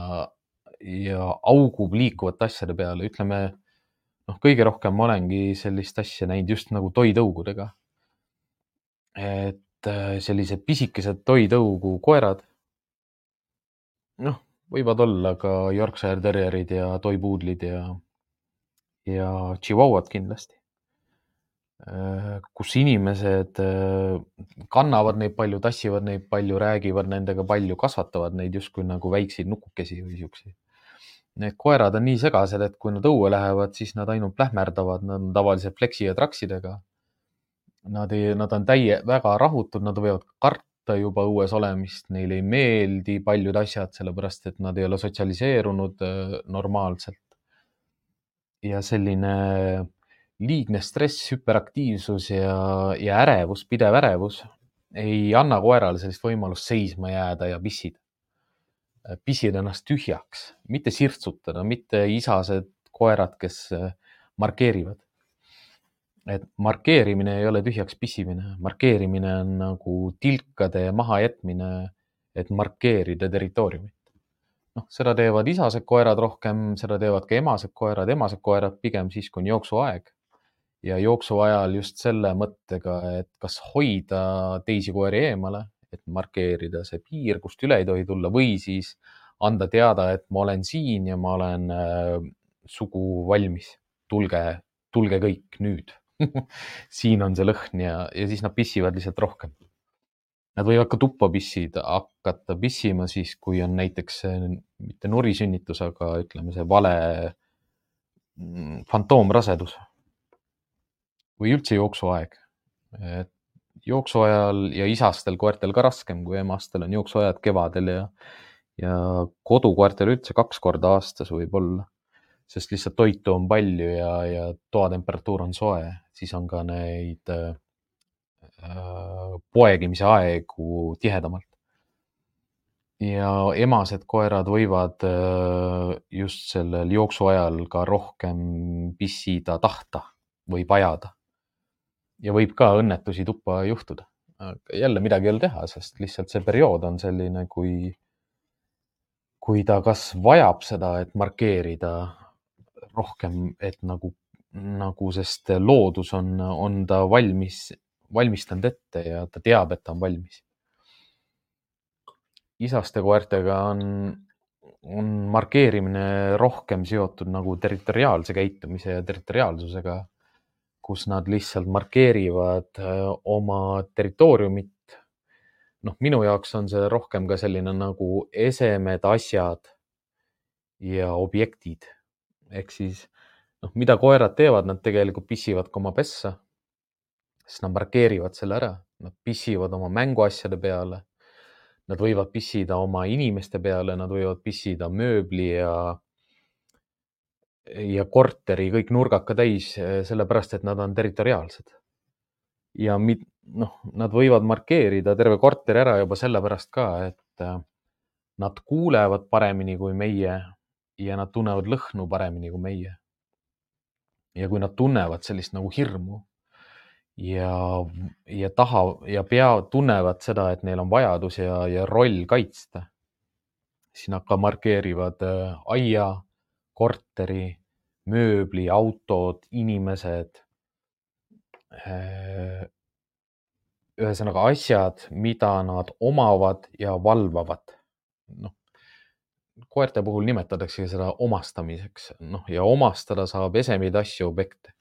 ja augub liikuvate asjade peale, ütleme noh, kõige rohkem ma olengi sellist asja näinud just nagu toitõugudega. et sellised pisikesed toitõugu koerad noh, võivad olla ka Yorkshire Terrierid ja Toy Poodle'id ja, ja Chihuahuad kindlasti. Äh, kus inimesed äh, kannavad neid palju, tassivad neid palju, räägivad nendega palju, kasvatavad neid justkui nagu väikseid nukukesi või siukseid. Need koerad on nii segased, et kui nad õue lähevad, siis nad ainult plähmerdavad, nad on tavaliselt fleksi ja traksidega. Nad ei, nad on täie, väga rahutud, nad võivad karta juba õues olemist, neile ei meeldi paljud asjad, sellepärast et nad ei ole sotsialiseerunud äh, normaalselt. ja selline liigne stress, hüperaktiivsus ja, ja ärevus, pidev ärevus ei anna koerale sellist võimalust seisma jääda ja pissida. pissida ennast tühjaks, mitte sirtsutada, mitte isased koerad, kes äh, markeerivad et markeerimine ei ole tühjaks pissimine, markeerimine on nagu tilkade mahajätmine, et markeerida territooriumit. noh, seda teevad isased koerad rohkem, seda teevad ka emased koerad, emased koerad pigem siis, kui on jooksuaeg. Ja jooksu ajal just selle mõttega, et kas hoida teisi koeri eemale, et markeerida see piir, kust üle ei tohi tulla või siis anda teada, et ma olen siin ja ma olen äh, sugu valmis, tulge, tulge kõik nüüd. Siin on see lõhn ja, ja siis nad pissivad lihtsalt rohkem. Nad võivad ka tuppa pissida, hakata pissima siis, kui on näiteks mitte nurisünnitus, aga ütleme, see vale mm, fantoomrasedus või üldse jooksuaeg. et jooksu ajal ja isastel koertel ka raskem, kui emastel on jooksuajad kevadel ja, ja kodukoertel üldse kaks korda aastas võib-olla sest lihtsalt toitu on palju ja, ja toatemperatuur on soe, siis on ka neid äh, poegimise aegu tihedamalt. ja emased koerad võivad äh, just sellel jooksu ajal ka rohkem pissida tahta või vajada. Ja võib ka õnnetusi tuppa juhtuda. jälle midagi ei ole teha, sest lihtsalt see periood on selline, kui, kui ta kas vajab seda, et markeerida rohkem, et nagu, nagu, sest loodus on, on ta valmis, valmistanud ette ja ta teab, et ta on valmis. isaste koertega on, on markeerimine rohkem seotud nagu territoriaalse käitumise ja territoriaalsusega, kus nad lihtsalt markeerivad äh, oma territooriumit. noh, minu jaoks on see rohkem ka selline nagu esemed, asjad ja objektid ehk siis noh, mida koerad teevad, nad tegelikult pissivad ka oma pessa, sest nad markeerivad selle ära, nad pissivad oma mänguasjade peale. Nad võivad pissida oma inimeste peale, nad võivad pissida mööbli ja, ja korteri kõik nurgad ka täis, sellepärast et nad on territoriaalsed. ja noh, nad võivad markeerida terve korteri ära juba sellepärast ka, et nad kuulevad paremini kui meie ja nad tunnevad lõhnu paremini kui meie. ja kui nad tunnevad sellist nagu hirmu ja, ja taha ja pea, tunnevad seda, et neil on vajadus ja, ja roll kaitsta, siis nad ka markeerivad äh, aia, korteri, mööbli, autod, inimesed. Äh, ühesõnaga asjad, mida nad omavad ja valvavad. noh, koerte puhul nimetatakse seda omastamiseks, noh ja omastada saab esemeid, asju, objekte.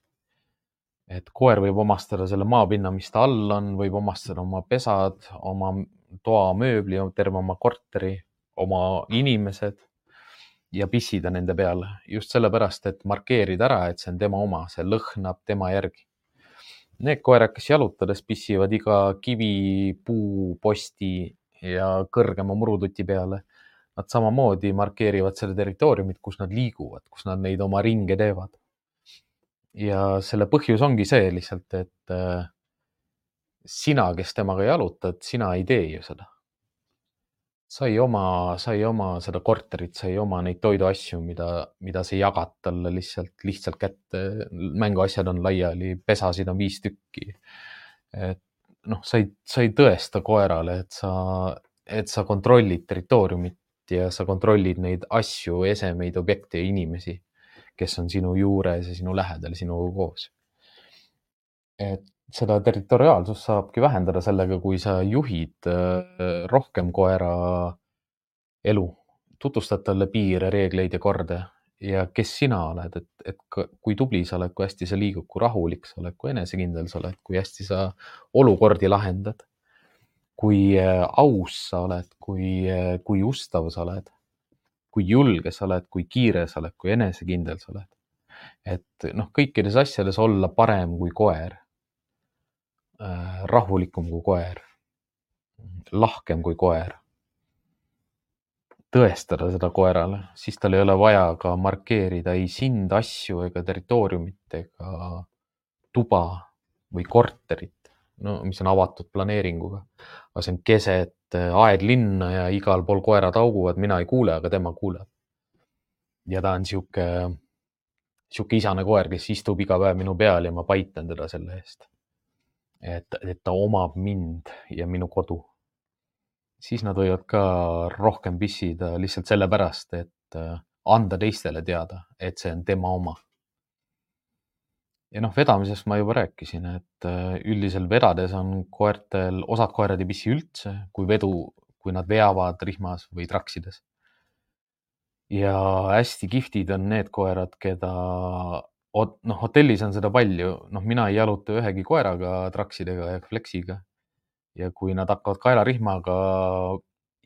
et koer võib omastada selle maapinna, mis ta all on, võib omastada oma pesad, oma toa mööbli, terve oma korteri, oma inimesed ja pissida nende peale just sellepärast, et markeerida ära, et see on tema oma, see lõhnab tema järgi. Need koerad, kes jalutades pissivad iga kivi, puu, posti ja kõrgema murututi peale, nad samamoodi markeerivad seda territooriumit, kus nad liiguvad, kus nad neid oma ringe teevad. ja selle põhjus ongi see lihtsalt, et äh, sina, kes temaga jalutad, sina ei tee ju seda sa ei oma, sa ei oma seda korterit, sa ei oma neid toiduasju, mida, mida sa jagad talle lihtsalt, lihtsalt kätte. mänguasjad on laiali, pesasid on viis tükki. et noh, sa ei, sa ei tõesta koerale, et sa, et sa kontrollid territooriumit ja sa kontrollid neid asju, esemeid, objekte ja inimesi, kes on sinu juures ja sinu lähedal, sinuga koos. et seda territoriaalsust saabki vähendada sellega, kui sa juhid äh, rohkem koera elu, tutvustad talle piire, reegleid ja korda ja kes sina oled, et, et kui tubli sa oled, kui hästi sa liigud, kui rahulik sa oled, kui enesekindel sa oled, kui hästi sa olukordi lahendad. kui äh, aus sa oled, kui, äh, kui ustav sa oled, kui julge sa oled, kui kiire sa oled, kui enesekindel sa oled. et noh, kõikides asjades olla parem kui koer rahulikum kui koer, lahkem kui koer. tõestada seda koerale, siis tal ei ole vaja ka markeerida ei sind, asju ega territooriumit ega tuba või korterit, no mis on avatud planeeringuga. aga see on keset äh, aedlinna ja igal pool koerad hauguvad, mina ei kuule, aga tema kuuleb. ja ta on sihuke, sihuke isane koer, kes istub iga päev minu peal ja ma paitan teda selle eest et, et ta omab mind ja minu kodu. siis nad võivad ka rohkem pissida lihtsalt sellepärast, et äh, anda teistele teada, et see on tema oma. ja noh, vedamisest ma juba rääkisin, et äh, üldiselt vedades on koertel, osad koerad ei pissi üldse, kui vedu, kui nad veavad rihmas või traksides. ja hästi kihvtid on need koerad, keda noh, hotellis on seda palju, noh, mina ei jaluta ühegi koeraga, traksidega ja fleksiga. ja kui nad hakkavad kaelarihmaga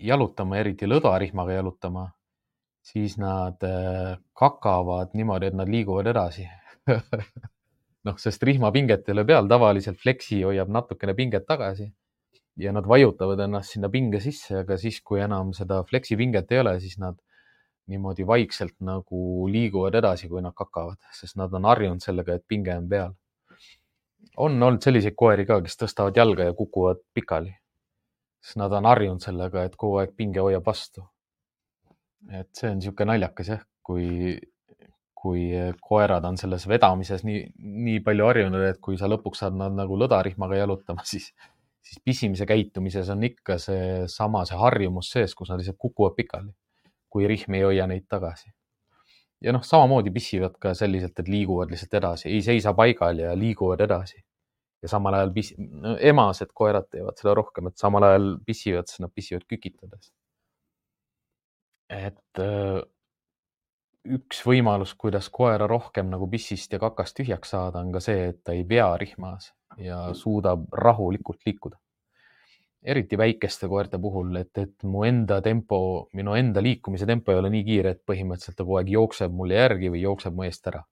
jalutama, eriti lõdvarihmaga jalutama, siis nad äh, kakavad niimoodi, et nad liiguvad edasi noh, sest rihmapinget ei ole peal, tavaliselt fleksi hoiab natukene pinget tagasi ja nad vajutavad ennast sinna pinge sisse, aga siis, kui enam seda fleksi pinget ei ole, siis nad niimoodi vaikselt nagu liiguvad edasi, kui nad kakavad, sest nad on harjunud sellega, et pinge on peal. on olnud selliseid koeri ka, kes tõstavad jalga ja kukuvad pikali, sest nad on harjunud sellega, et kogu aeg pinge hoiab vastu. et see on niisugune naljakas jah, kui, kui koerad on selles vedamises nii, nii palju harjunud, et kui sa lõpuks saad nad nagu lõdarihmaga jalutama, siis, siis pisimise käitumises on ikka seesama, see harjumus sees, kus nad lihtsalt kukuvad pikali kui rihm ei hoia neid tagasi. ja noh, samamoodi pissivad ka selliselt, et liiguvad lihtsalt edasi, ei seisa paigal ja liiguvad edasi. ja samal ajal pis-, no, emased koerad teevad seda rohkem, et samal ajal pissivad, siis nad pissivad kükitades. et äh, üks võimalus, kuidas koera rohkem nagu pissist ja kakast tühjaks saada, on ka see, et ta ei pea rihmas ja suudab rahulikult liikuda eriti väikeste koerte puhul, et, et mu enda tempo, minu enda liikumise tempo ei ole nii kiire, et põhimõtteliselt ta kogu aeg jookseb mulle järgi või jookseb mu eest ära.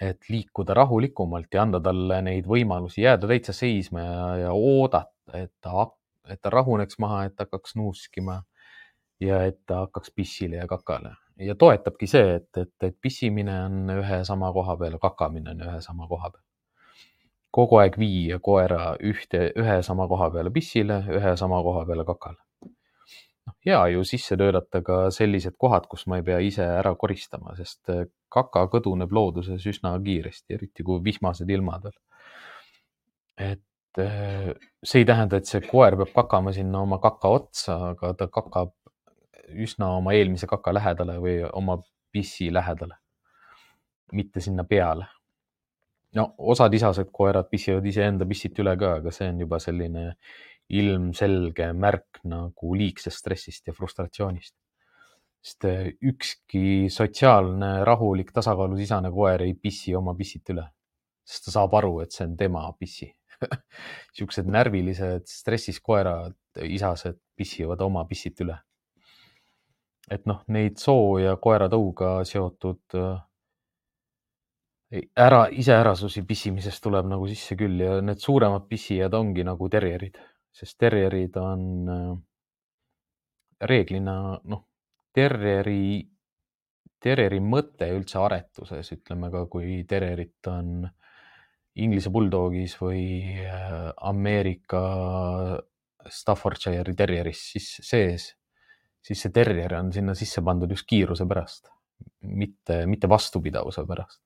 et liikuda rahulikumalt ja anda talle neid võimalusi jääda täitsa seisma ja, ja oodata, et ta, et ta rahuneks maha, et ta hakkaks nuuskima ja et ta hakkaks pissile ja kakale ja toetabki see, et, et, et pissimine on ühe sama koha peal, kakamine on ühe sama koha peal kogu aeg viia koera ühte, ühe sama koha peale pissile, ühe sama koha peale kakale. noh, hea ju sisse töötada ka sellised kohad, kus ma ei pea ise ära koristama, sest äh, kaka kõduneb looduses üsna kiiresti, eriti kui vihmased ilmad veel. et äh, see ei tähenda, et see koer peab kakama sinna oma kaka otsa, aga ta kakab üsna oma eelmise kaka lähedale või oma pissi lähedale, mitte sinna peale no osad isased koerad pissivad iseenda pissit üle ka, aga see on juba selline ilmselge märk nagu liigsest stressist ja frustratsioonist. sest eh, ükski sotsiaalne, rahulik, tasakaalus isane koer ei pissi oma pissit üle, sest ta saab aru, et see on tema pissi siuksed närvilised stressis koerad, isased pissivad oma pissit üle. et noh, neid soo ja koeratõuga seotud äh, ära, iseärasusi pissimisest tuleb nagu sisse küll ja need suuremad pissijad ongi nagu terjerid, sest terjerid on äh, reeglina noh, terjeri, terjeri mõte üldse aretuses, ütleme ka, kui terjerit on Inglise Bulldogis või äh, Ameerika Staffordshire'i terjeris siis sees, siis see terjer on sinna sisse pandud just kiiruse pärast, mitte, mitte vastupidavuse pärast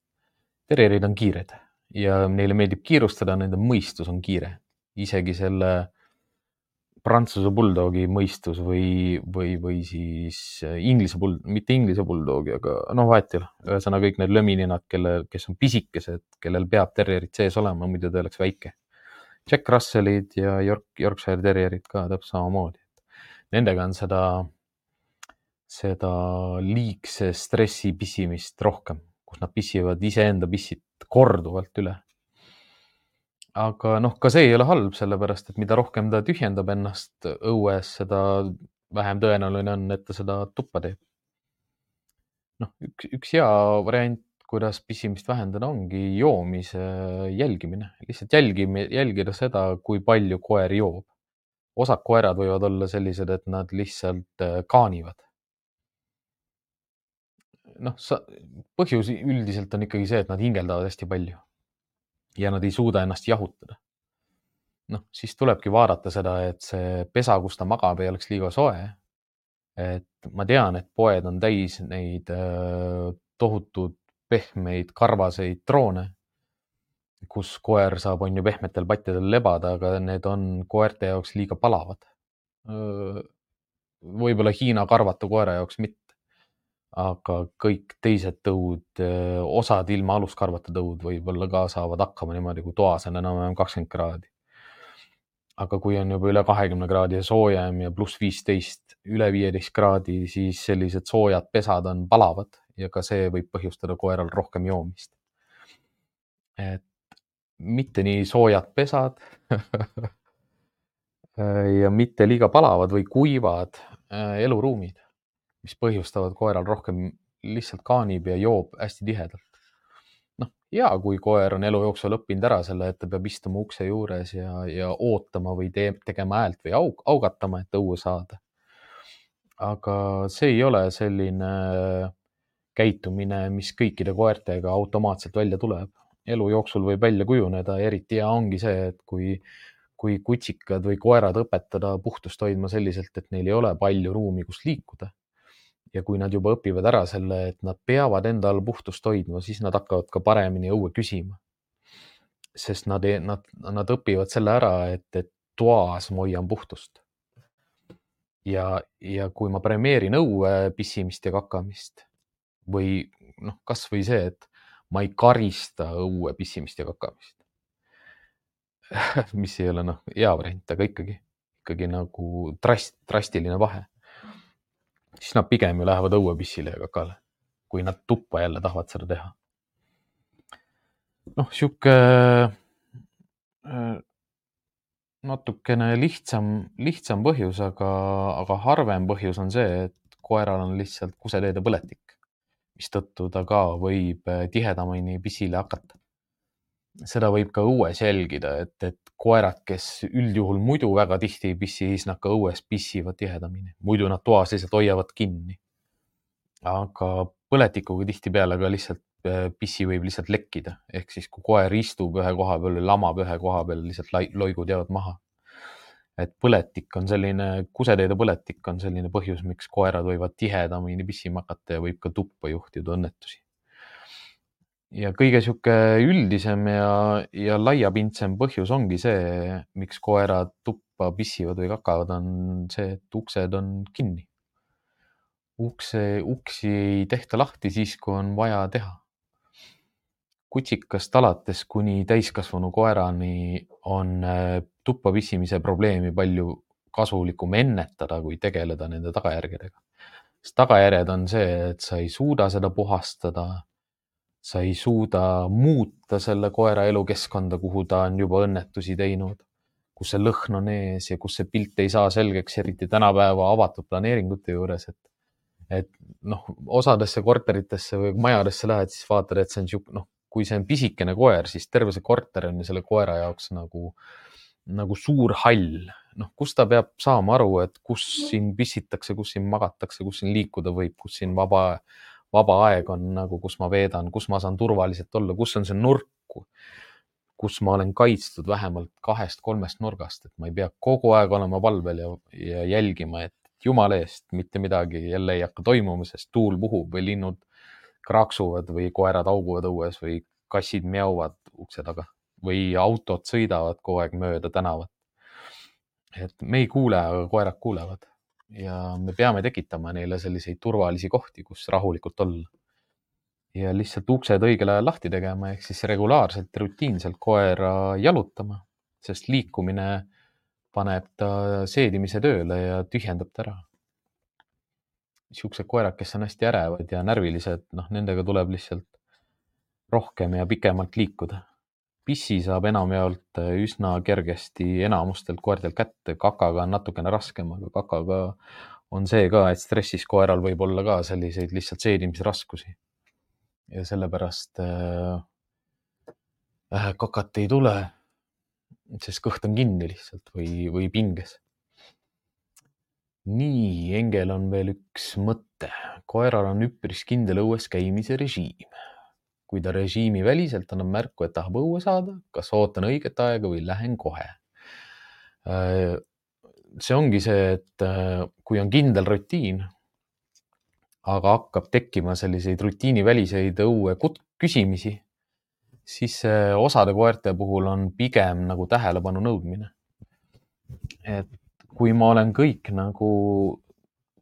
terjerid on kiired ja neile meeldib kiirustada, nende mõistus on kiire. isegi selle Prantsuse buldogi mõistus või, või, või siis Inglise bull, mitte Inglise buldoogi, aga noh, vahet ei ole. ühesõnaga kõik need lömininad, kelle, kes on pisikesed, kellel peab terjerid sees olema, muidu ta oleks väike. Jack Russellid ja York, Yorkshire terjerid ka täpselt samamoodi. Nendega on seda, seda liigse stressi pissimist rohkem kus nad pissivad iseenda pissid korduvalt üle. aga noh, ka see ei ole halb, sellepärast et mida rohkem ta tühjendab ennast õues, seda vähem tõenäoline on, et ta seda tuppa teeb. noh, üks, üks hea variant, kuidas pissimist vähendada, ongi joomise jälgimine, lihtsalt jälgime, jälgida seda, kui palju koer joob. osad koerad võivad olla sellised, et nad lihtsalt äh, kaanivad noh, sa, põhjus üldiselt on ikkagi see, et nad hingeldavad hästi palju ja nad ei suuda ennast jahutada. noh, siis tulebki vaadata seda, et see pesa, kus ta magab, ei oleks liiga soe. et ma tean, et poed on täis neid äh, tohutud pehmeid karvaseid droone, kus koer saab, on ju, pehmetel pattidel lebada, aga need on koerte jaoks liiga palavad. võib-olla Hiina karvatu koera jaoks mitte aga kõik teised tõud, osad ilma aluskarvata tõud võib-olla ka saavad hakkama niimoodi, kui toas on enam-vähem kakskümmend kraadi. aga kui on juba üle kahekümne kraadi ja soojem ja pluss viisteist, üle viieteist kraadi, siis sellised soojad pesad on palavad ja ka see võib põhjustada koeral rohkem joomist. et mitte nii soojad pesad ja mitte liiga palavad või kuivad eluruumid mis põhjustavad koeral rohkem, lihtsalt kaanib ja joob hästi tihedalt. noh, hea, kui koer on elu jooksul õppinud ära selle, et ta peab istuma ukse juures ja, ja ootama või te, tegema häält või aug, augatama, et õue saada. aga see ei ole selline käitumine, mis kõikide koertega automaatselt välja tuleb. elu jooksul võib välja kujuneda, eriti hea ongi see, et kui kui kutsikad või koerad õpetada puhtust hoidma selliselt, et neil ei ole palju ruumi, kus liikuda ja kui nad juba õpivad ära selle, et nad peavad enda all puhtust hoidma, siis nad hakkavad ka paremini õue küsima. sest nad, nad, nad õpivad selle ära, et, et toas ma hoian puhtust. ja, ja kui ma premeerin õue pissimist ja kakamist või noh, kasvõi see, et ma ei karista õue pissimist ja kakamist mis ei ole noh, hea variant, aga ikkagi, ikkagi nagu drast-, drastiline vahe siis nad pigem ju lähevad õuepissile ja kakale, kui nad tuppa jälle tahavad seda teha. noh, sihuke äh, natukene lihtsam, lihtsam põhjus, aga, aga harvem põhjus on see, et koeral on lihtsalt kuseteede põletik, mistõttu ta ka võib äh, tihedamini pissile hakata seda võib ka õues jälgida, et, et koerad, kes üldjuhul muidu väga tihti ei pissi, siis nad ka õues pissivad tihedamini, muidu nad toas lihtsalt hoiavad kinni. aga põletikuga tihtipeale ka lihtsalt äh, pissi võib lihtsalt lekkida, ehk siis kui koer istub ühe koha peal või lamab ühe koha peal, lihtsalt loigud jäävad maha. et põletik on selline, kuseteede põletik on selline põhjus, miks koerad võivad tihedamini pissima hakata ja võib ka tuppa juhtida õnnetusi ja kõige sihuke üldisem ja, ja laiapindsem põhjus ongi see, miks koerad tuppa pissivad või kakavad, on see, et uksed on kinni. ukse, uksi ei tehta lahti siis, kui on vaja teha. kutsikast alates kuni täiskasvanu koerani on äh, tuppa pissimise probleemi palju kasulikum ennetada, kui tegeleda nende tagajärgedega. sest tagajärjed on see, et sa ei suuda seda puhastada sa ei suuda muuta selle koera elukeskkonda, kuhu ta on juba õnnetusi teinud, kus see lõhn on ees ja kus see pilt ei saa selgeks, eriti tänapäeva avatud planeeringute juures, et et noh, osadesse korteritesse või majadesse lähed, siis vaatad, et see on sihuke, noh, kui see on pisikene koer, siis terve see korter on ju selle koera jaoks nagu, nagu suur hall. noh, kus ta peab saama aru, et kus siin pissitakse, kus siin magatakse, kus siin liikuda võib, kus siin vaba, vaba aeg on nagu, kus ma veedan, kus ma saan turvaliselt olla, kus on see nurk, kus ma olen kaitstud vähemalt kahest-kolmest nurgast, et ma ei pea kogu aeg olema valvel ja, ja jälgima, et jumala eest mitte midagi jälle ei hakka toimuma, sest tuul puhub või linnud kraaksuvad või koerad hauguvad õues või kassid mjauvad ukse taga või autod sõidavad kogu aeg mööda tänavat. et me ei kuule, aga koerad kuulevad ja me peame tekitama neile selliseid turvalisi kohti, kus rahulikult olla. ja lihtsalt uksed õigel ajal lahti tegema, ehk siis regulaarselt, rutiinselt koera jalutama, sest liikumine paneb ta seedimise tööle ja tühjendab ta ära. niisugused koerad, kes on hästi ärevad ja närvilised, noh, nendega tuleb lihtsalt rohkem ja pikemalt liikuda. Pissi saab enamjaolt üsna kergesti enamustelt koertelt kätte, kakaga on natukene raskem, aga kakaga on see ka, et stressis koeral võib olla ka selliseid lihtsalt seedimisraskusi. ja sellepärast äh, äh kakat ei tule sest kõht on kinni lihtsalt või, või pinges. nii, Engel on veel üks mõte. koeral on üpris kindel õues käimise režiim. Kui ta režiimi väliselt annab märku, et tahab õue saada, kas ootan õiget aega või lähen kohe. Äh, see ongi see, et äh, kui on kindel rutiin, aga hakkab tekkima selliseid rutiiniväliseid õue küsimisi siis osade koerte puhul on pigem nagu tähelepanu nõudmine. et kui ma olen kõik nagu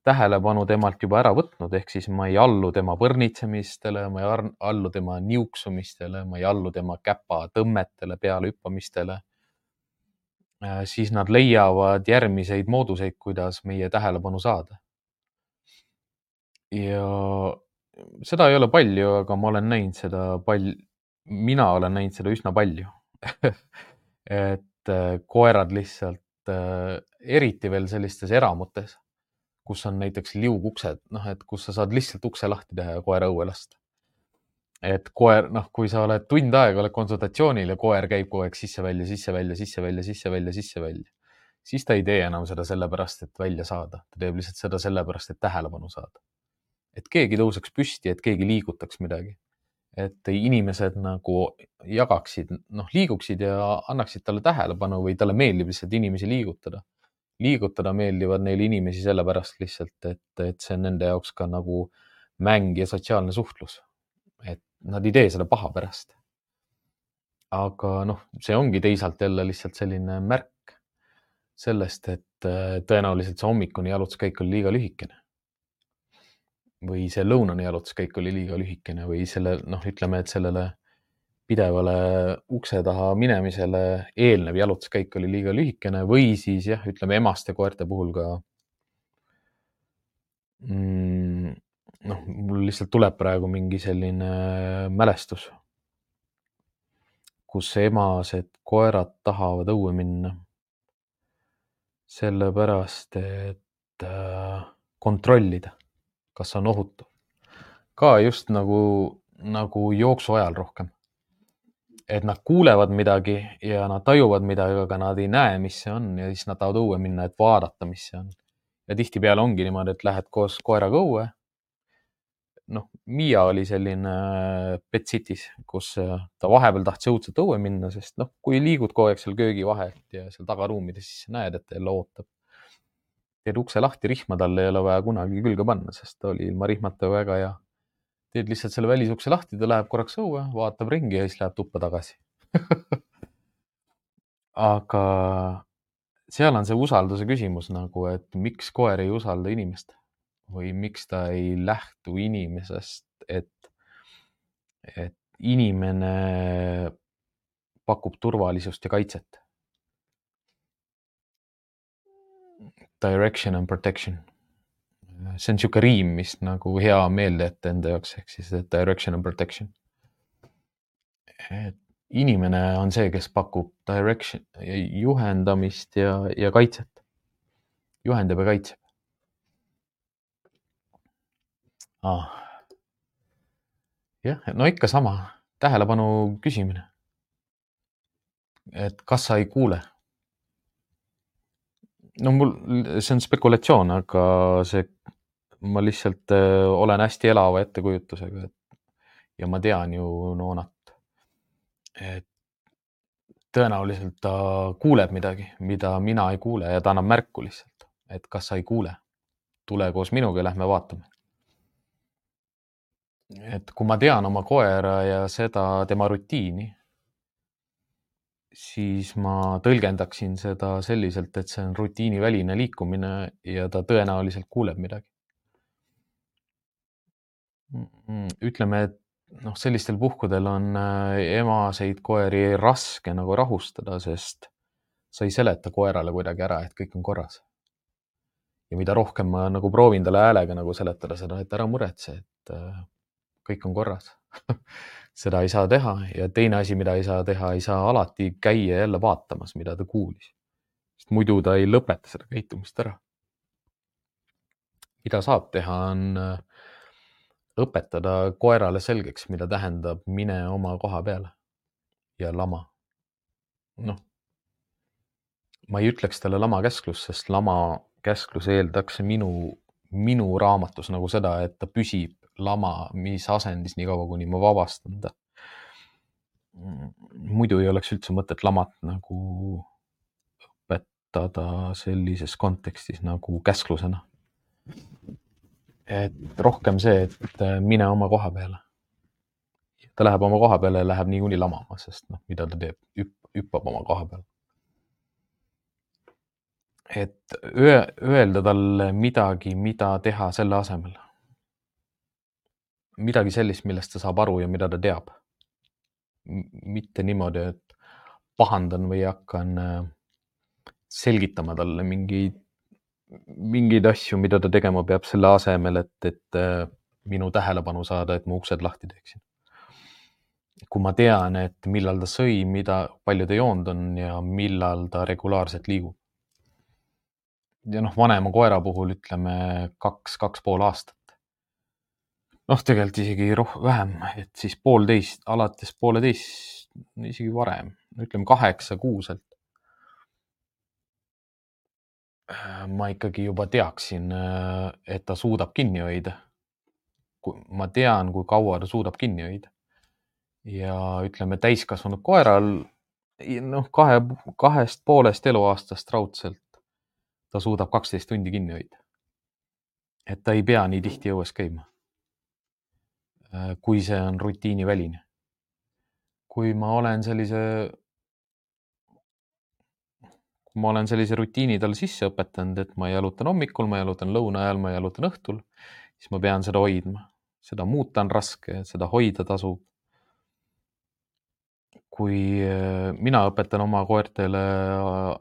tähelepanu temalt juba ära võtnud, ehk siis ma ei allu tema põrnitsemistele, ma ei allu tema niuksumistele, ma ei allu tema käpatõmmetele, pealehüppamistele, äh, siis nad leiavad järgmiseid mooduseid, kuidas meie tähelepanu saada. ja seda ei ole palju, aga ma olen näinud seda palju mina olen näinud seda üsna palju et äh, koerad lihtsalt, äh, eriti veel sellistes eramutes, kus on näiteks liuguksed, noh, et kus sa saad lihtsalt ukse lahti teha ja koera õue lasta. et koer, noh, kui sa oled tund aega oled konsultatsioonil ja koer käib kogu aeg sisse-välja, sisse-välja, sisse-välja, sisse-välja, sisse-välja, siis ta ei tee enam seda sellepärast, et välja saada, ta teeb lihtsalt seda sellepärast, et tähelepanu saada. et keegi tõuseks püsti, et keegi liigutaks midagi et inimesed nagu jagaksid, noh, liiguksid ja annaksid talle tähelepanu või talle meeldib lihtsalt inimesi liigutada. Liigutada meeldivad neile inimesi sellepärast lihtsalt, et, et see on nende jaoks ka nagu mäng ja sotsiaalne suhtlus. et nad ei tee seda paha pärast. aga noh, see ongi teisalt jälle lihtsalt selline märk sellest, et tõenäoliselt see hommikune jalutuskäik oli liiga lühikene või see lõunane jalutuskäik oli liiga lühikene või selle, noh, ütleme, et sellele pidevale ukse taha minemisele eelnev jalutuskäik oli liiga lühikene või siis jah, ütleme emaste koerte puhul ka mm,. noh, mul lihtsalt tuleb praegu mingi selline mälestus, kus emased koerad tahavad õue minna. sellepärast, et äh, kontrollida kas on ohutu. ka just nagu, nagu jooksu ajal rohkem. Et nad kuulevad midagi ja nad tajuvad midagi, aga nad ei näe, mis see on ja siis nad tahavad õue minna, et vaadata, mis see on. ja tihtipeale ongi niimoodi, et lähed koos koeraga õue. noh, Miia oli selline äh, Pet City's, kus äh, ta vahepeal tahtis õudselt õue minna, sest noh, kui liigud kogu aeg seal köögi vahelt ja seal tagaruumides, siis näed, et ta jälle ootab teed ukse lahti, rihma talle ei ole vaja kunagi külge panna, sest ta oli ilma rihmata väga hea. Teed lihtsalt selle välisukse lahti, ta läheb korraks õue, vaatab ringi ja siis läheb tuppa tagasi aga seal on see usalduse küsimus nagu, et miks koer ei usalda inimest või miks ta ei lähtu inimesest, et, et inimene pakub turvalisust ja kaitset direction and protection. See on niisugune riim, mis nagu hea meelde jätta enda jaoks, ehk siis direction and protection. et inimene on see, kes pakub direction, juhendamist ja, ja kaitset. juhendab ja kaitseb ah.. jah, no ikka sama, tähelepanu küsimine. et kas sa ei kuule? No mul, see on spekulatsioon, aga see, ma lihtsalt äh, olen hästi elava ettekujutusega, et ja ma tean ju Noonat et tõenäoliselt ta kuuleb midagi, mida mina ei kuule ja ta annab märku lihtsalt, et kas sa ei kuule. tule koos minuga, lähme vaatame. et kui ma tean oma koera ja seda tema rutiini, siis ma tõlgendaksin seda selliselt, et see on rutiiniväline liikumine ja ta tõenäoliselt kuuleb midagi. ütleme, et noh, sellistel puhkudel on äh, emaseid koeri raske nagu rahustada, sest sa ei seleta koerale kuidagi ära, et kõik on korras. ja mida rohkem ma nagu proovin talle häälega nagu seletada seda, et ära muretse, et äh, kõik on korras seda ei saa teha ja teine asi, mida ei saa teha, ei saa alati käia jälle vaatamas, mida ta kuulis. sest muidu ta ei lõpeta seda käitumist ära. mida saab teha, on äh, õpetada koerale selgeks, mida tähendab mine oma koha peale ja lama. noh, ma ei ütleks talle lama käsklus, sest lama käsklus eeldaks minu, minu raamatus nagu seda, et ta püsib lama mis asendis nii kaua, kuni ma vabastan ta. muidu ei oleks üldse mõtet lamat nagu õpetada sellises kontekstis nagu käsklusena et rohkem see, et äh, mine oma koha peale. ta läheb oma koha peale ja läheb niikuinii lamama, sest noh, mida ta teeb, hüppab oma koha peal. et öelda talle midagi, mida teha selle asemel. Midagi sellist, millest ta saab aru ja mida ta teab. mitte niimoodi, et pahandan või hakkan äh, selgitama talle mingeid mingeid asju, mida ta tegema peab selle asemel, et, et äh, minu tähelepanu saada, et ma uksed lahti teeksin. kui ma tean, et millal ta sõi, mida, palju ta joonud on ja millal ta regulaarselt liigub. ja noh, vanema koera puhul ütleme kaks, kaks pool aastat. Noh, tegelikult isegi roh-, vähem, et siis poolteist, alates pooleteist, isegi varem, ütleme kaheksa kuuselt ma ikkagi juba teaksin, et ta suudab kinni hoida. ma tean, kui kaua ta suudab kinni hoida. ja ütleme, täiskasvanud koeral, noh, kahe, kahest poolest eluaastast raudselt ta suudab kaksteist tundi kinni hoida. et ta ei pea nii tihti õues käima. Äh, kui see on rutiiniväline. kui ma olen sellise kui ma olen sellise rutiini talle sisse õpetanud, et ma jalutan hommikul, ma jalutan lõuna ajal, ma jalutan õhtul, siis ma pean seda hoidma. seda muuta on raske, seda hoida tasub. kui äh, mina õpetan oma koertele äh,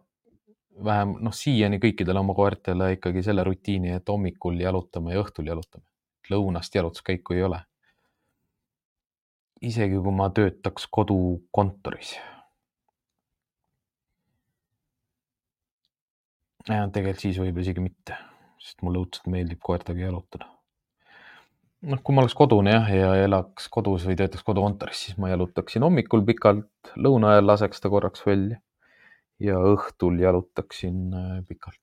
vähem, noh, siiani kõikidele oma koertele ikkagi selle rutiini, et hommikul jalutame ja õhtul jalutame. lõunast jalutuskäiku ei ole. Isegi kui ma töötaks kodukontoris tegelikult siis võib-olla isegi mitte, sest mulle õudselt meeldib koertega jalutada. noh, kui ma oleks kodune jah, ja elaks kodus või töötaks kodukontoris, siis ma jalutaksin hommikul pikalt, lõuna ajal laseks ta korraks välja ja õhtul jalutaksin äh, pikalt.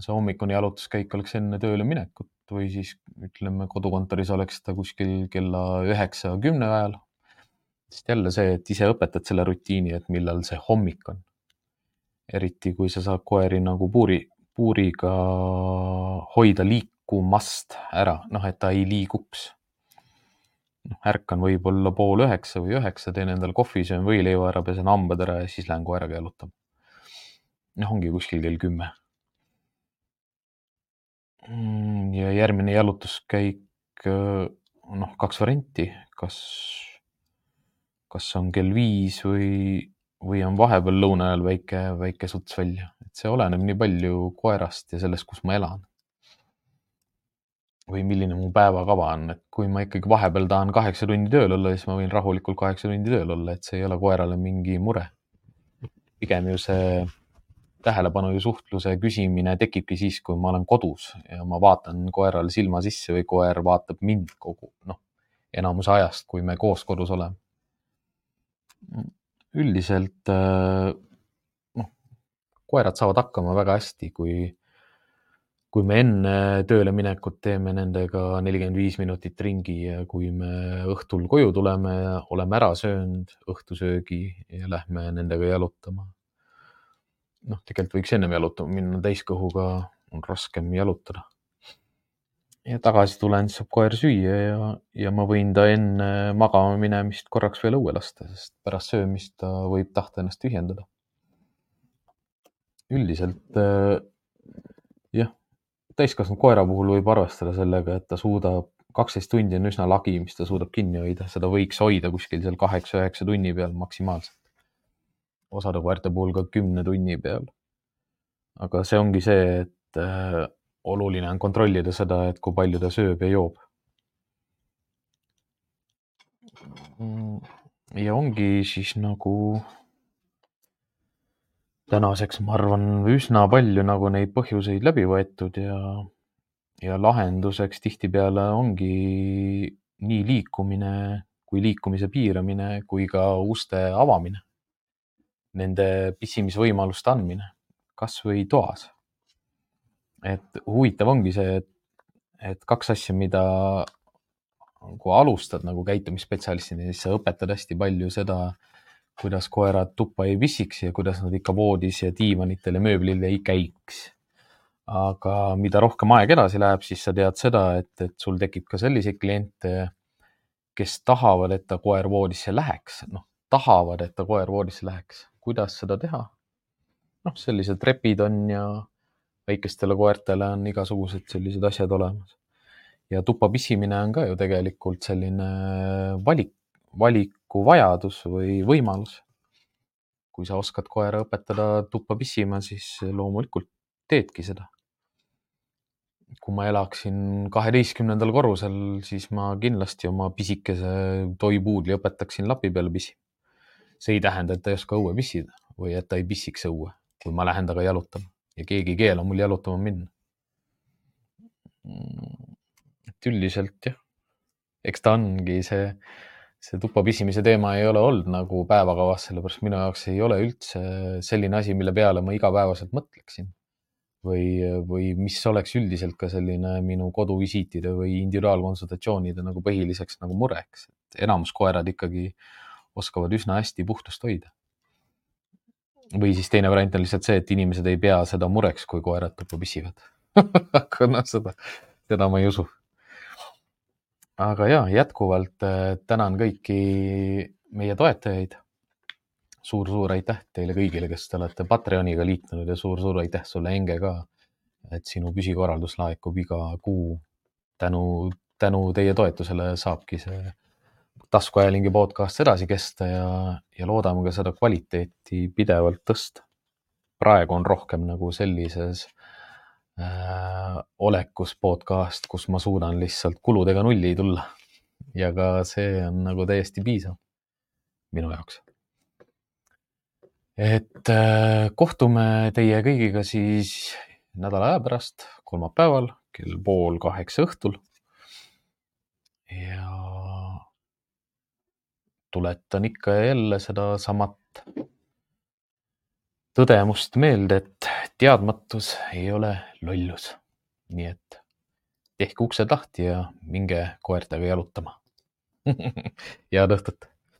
see hommikune jalutuskäik oleks enne tööle minekut või siis ütleme, kodukontoris oleks ta kuskil kella üheksa, kümne ajal. sest jälle see, et ise õpetad selle rutiini, et millal see hommik on eriti kui sa saad koeri nagu puuri, puuriga hoida liikumast ära, noh, et ta ei liiguks. noh, ärkan võib-olla pool üheksa või üheksa, teen endale kohvi, söön võileiva ära, pesen hambad ära ja siis lähen koeraga jalutama. noh, ongi kuskil kell kümme. Mm, ja järgmine jalutuskäik, noh, kaks varianti, kas, kas on kell viis või või on vahepeal lõuna ajal väike, väike suts välja, et see oleneb nii palju koerast ja sellest, kus ma elan. või milline mu päevakava on, et kui ma ikkagi vahepeal tahan kaheksa tundi tööl olla, siis ma võin rahulikult kaheksa tundi tööl olla, et see ei ole koerale mingi mure. pigem ju see tähelepanu ja suhtluse küsimine tekibki siis, kui ma olen kodus ja ma vaatan koerale silma sisse või koer vaatab mind kogu, noh, enamuse ajast, kui me koos kodus oleme. üldiselt noh, koerad saavad hakkama väga hästi, kui kui me enne tööle minekut teeme nendega nelikümmend viis minutit ringi ja kui me õhtul koju tuleme, oleme ära söönud õhtusöögi ja lähme nendega jalutama. Noh, tegelikult võiks ennem jalutama minna, täiskõhuga on raskem jalutada. ja tagasi tulen, siis saab koer süüa ja, ja ma võin ta enne magama minemist korraks veel õue lasta, sest pärast söömist ta võib tahta ennast tühjendada. üldiselt jah täiskasvanud koera puhul võib arvestada sellega, et ta suudab, kaksteist tundi on üsna lagi, mis ta suudab kinni hoida, seda võiks hoida kuskil seal kaheksa-üheksa tunni peal maksimaalselt. Osade koerte puhul ka kümne tunni peal. aga see ongi see, et äh, oluline on kontrollida seda, et kui palju ta sööb ja joob. Mm, ja ongi siis nagu tänaseks ma arvan, üsna palju nagu neid põhjuseid läbi võetud ja, ja lahenduseks tihtipeale ongi nii liikumine kui liikumise piiramine kui ka uste avamine. Nende pissimisvõimaluste andmine, kasvõi toas. et huvitav ongi see, et, et kaks asja, mida kui alustad nagu käitumisspetsialistina, siis sa õpetad hästi palju seda kuidas koerad tuppa ei pissiks ja kuidas nad ikka voodis ja diivanitel ja mööblil ei käiks. aga mida rohkem aeg edasi läheb, siis sa tead seda, et, et sul tekib ka selliseid kliente, kes tahavad, et ta koer voodisse läheks, noh, tahavad, et ta koer voodisse läheks. Kuidas seda teha? noh, sellised trepid on ja väikestele koertele on igasugused sellised asjad olemas. ja tuppa pissimine on ka ju tegelikult selline valik valikuvajadus või võimalus. kui sa oskad koera õpetada tuppa pissima, siis loomulikult teedki seda. kui ma elaksin kaheteistkümnendal korrusel, siis ma kindlasti oma pisikese toipuudli õpetaksin lapi peale pissima. See ei tähenda, et ta ei oska õue pissida või et ta ei pissiks õue, kui ma lähen temaga jalutama ja keegi ei keela mul jalutama minna. et üldiselt jah, eks ta ongi see see tuppa pissimise teema ei ole olnud nagu päevakavas, sellepärast minu jaoks ei ole üldse selline asi, mille peale ma igapäevaselt mõtleksin. või, või mis oleks üldiselt ka selline minu koduvisiitide või individuaalkonsultatsioonide nagu põhiliseks nagu mureks. enamus koerad ikkagi oskavad üsna hästi puhtust hoida. või siis teine variant on lihtsalt see, et inimesed ei pea seda mureks, kui koerad tuppa pissivad aga noh, seda, seda ma ei usu aga ja jätkuvalt äh, tänan kõiki meie toetajaid suur,. suur-suur aitäh teile kõigile, kes te olete Patreoniga liitunud ja suur-suur aitäh sulle, Enge ka. et sinu püsikorraldus laekub iga kuu. tänu, tänu teie toetusele saabki see taskuajalingi podcast edasi kesta ja, ja loodame ka seda kvaliteeti pidevalt tõsta. praegu on rohkem nagu sellises äh, olekus podcast, kus ma suudan lihtsalt kuludega nulli tulla. ja ka see on nagu täiesti piisav minu jaoks. et äh, kohtume teie kõigiga siis nädala aja pärast, kolmapäeval kell pool kaheksa õhtul. ja tuletan ikka ja jälle sedasamat tõdemust meelde, et teadmatus ei ole lollus. nii et tehke uksed lahti ja minge koertega jalutama head õhtut